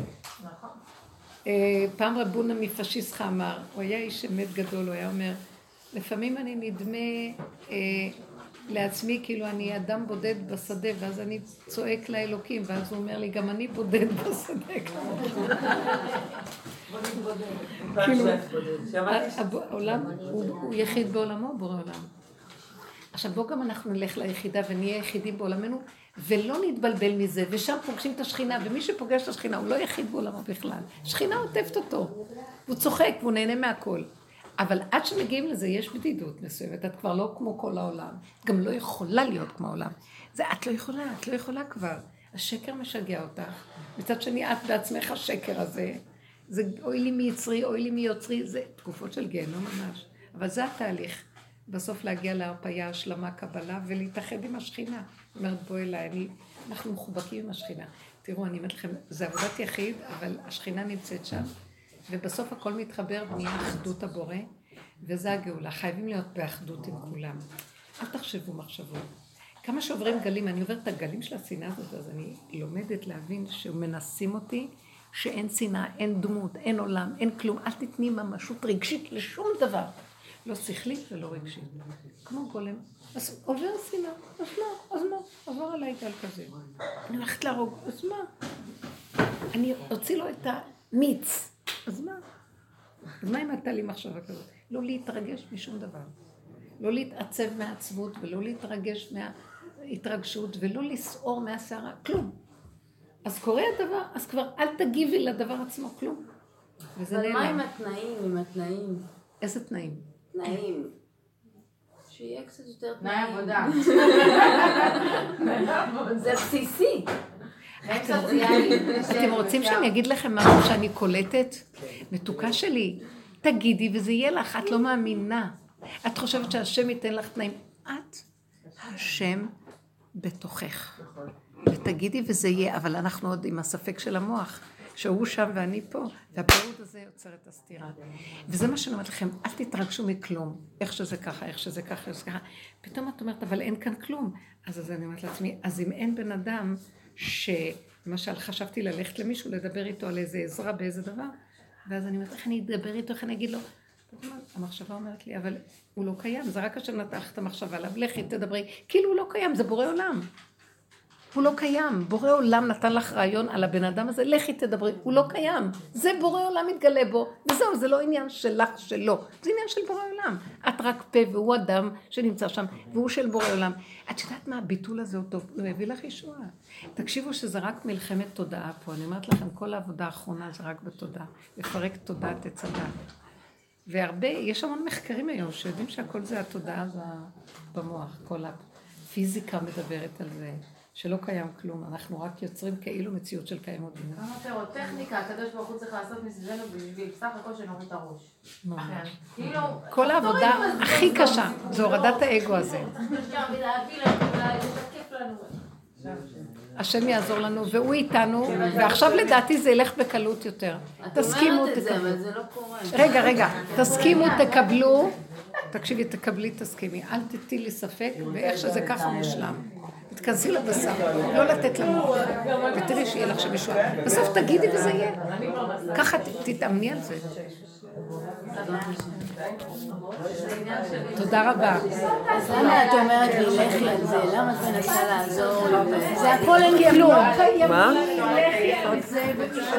אה, פעם רב בונה מפשיסחה אמר, הוא היה איש אמת גדול, הוא היה אומר, לפעמים אני נדמה אה, לעצמי כאילו אני אדם בודד בשדה, ואז אני צועק לאלוקים, ואז הוא אומר לי, גם אני בודד בשדה. כאילו, העולם הוא יחיד בעולמו, בורא עולם. עכשיו בואו גם אנחנו נלך ליחידה ונהיה יחידים בעולמנו, ולא נתבלבל מזה, ושם פוגשים את השכינה, ומי שפוגש את השכינה הוא לא יחיד בעולמו בכלל. שכינה עוטפת אותו, הוא צוחק והוא נהנה מהכל. אבל עד שמגיעים לזה יש בדידות מסוימת, את כבר לא כמו כל העולם, את גם לא יכולה להיות כמו העולם. זה את לא יכולה, את לא יכולה כבר. השקר משגע אותך, מצד שני את בעצמך השקר הזה. זה אוי לי מיצרי, אוי לי מיוצרי, זה תקופות של גיהנום ממש. אבל זה התהליך. בסוף להגיע להרפאיה, השלמה, קבלה, ולהתאחד עם השכינה. אומרת, בואי אליי, אני, אנחנו מחובקים עם השכינה. תראו, אני אומרת לכם, זה עבודת יחיד, אבל השכינה נמצאת שם, ובסוף הכל מתחבר, ונהיה אחדות הבורא, וזה הגאולה. חייבים להיות באחדות עם כולם. אל תחשבו מחשבות. כמה שעוברים גלים, אני עוברת את הגלים של השנאה הזאת, אז אני לומדת להבין שמנסים אותי, שאין שנאה, אין דמות, אין עולם, אין כלום. אל תתני ממשות רגשית לשום דבר. לא שכלית ולא רגשית. כמו גולם. אז עובר שנאה, אז מה? אז מה? עבר עליי גל כזה. אני הולכת להרוג, אז מה? אני אוציא לו את המיץ, אז מה? אז מה אם הייתה לי מחשבה כזאת? לא להתרגש משום דבר. לא להתעצב מהעצבות ולא להתרגש מההתרגשות ולא לסעור מהסערה, כלום. אז קורה הדבר, אז כבר אל תגיבי לדבר עצמו, כלום. וזה אבל מה עם. התנאים, עם התנאים? איזה תנאים? תנאים. שיהיה קצת יותר תנאי תנאים. עבודה. זה בסיסי. אתם רוצים שאני אגיד לכם משהו שאני קולטת? מתוקה שלי, תגידי וזה יהיה לך, את לא מאמינה. את חושבת שהשם ייתן לך תנאים. את, השם בתוכך. ותגידי וזה יהיה, אבל אנחנו עוד עם הספק של המוח. שהוא שם ואני פה, והפירוד הזה יוצר את הסתירה. וזה מה שאני אומרת לכם, אל תתרגשו מכלום, איך שזה ככה, איך שזה ככה, איך שזה ככה. פתאום את אומרת, אבל אין כאן כלום. אז, אז אני אומרת לעצמי, אז אם אין בן אדם ש... למשל, חשבתי ללכת למישהו, לדבר איתו על איזה עזרה באיזה דבר, ואז אני אומרת, איך אני אדבר איתו, איך אני אגיד לו? המחשבה אומרת לי, אבל הוא לא קיים, זה רק השם נתח את המחשבה עליו, לכי תדברי, כאילו הוא לא קיים, זה בורא עולם. הוא לא קיים, בורא עולם נתן לך רעיון על הבן אדם הזה, לכי תדברי, הוא לא קיים. זה בורא עולם מתגלה בו, וזהו, זה לא עניין שלך, שלו, זה עניין של בורא עולם. את רק פה והוא אדם שנמצא שם, והוא של בורא עולם. את יודעת מה, הביטול הזה הוא טוב, הוא יביא לך ישועה. תקשיבו שזה רק מלחמת תודעה פה, אני אומרת לכם, כל העבודה האחרונה זה רק בתודעה, לפרק תודעת הדת. והרבה, יש המון מחקרים היום שיודעים שהכל זה התודעה במוח, כל הפיזיקה מדברת על זה, שלא קיים כלום, אנחנו רק יוצרים כאילו מציאות של קיימות בינה. כמה פירוטכניקה הקדוש ברוך הוא צריך לעשות מסביבנו בשביל סך הכל שנוריד את הראש. ממש. כאילו, כל העבודה הכי קשה זה הורדת האגו הזה. השם יעזור לנו, והוא איתנו, ועכשיו לדעתי זה ילך בקלות יותר. את תסכימו, אומרת את זה, תקבלו. אבל זה לא קורה. רגע, רגע, תסכימו, תקבלו. תקשיבי, תקבלי, תסכימי. אל תטי לי ספק, ואיך שזה ככה מושלם. תתכנסי לבשר, לא לתת למוח. ותראי שיהיה לך שם ישועה. בסוף תגידי וזה יהיה. ככה תתאמני על זה. תודה רבה. אז למה את אומרת לי, לכי על זה? למה את מנסה לעזור לי? זה הכל אין כלום. מה?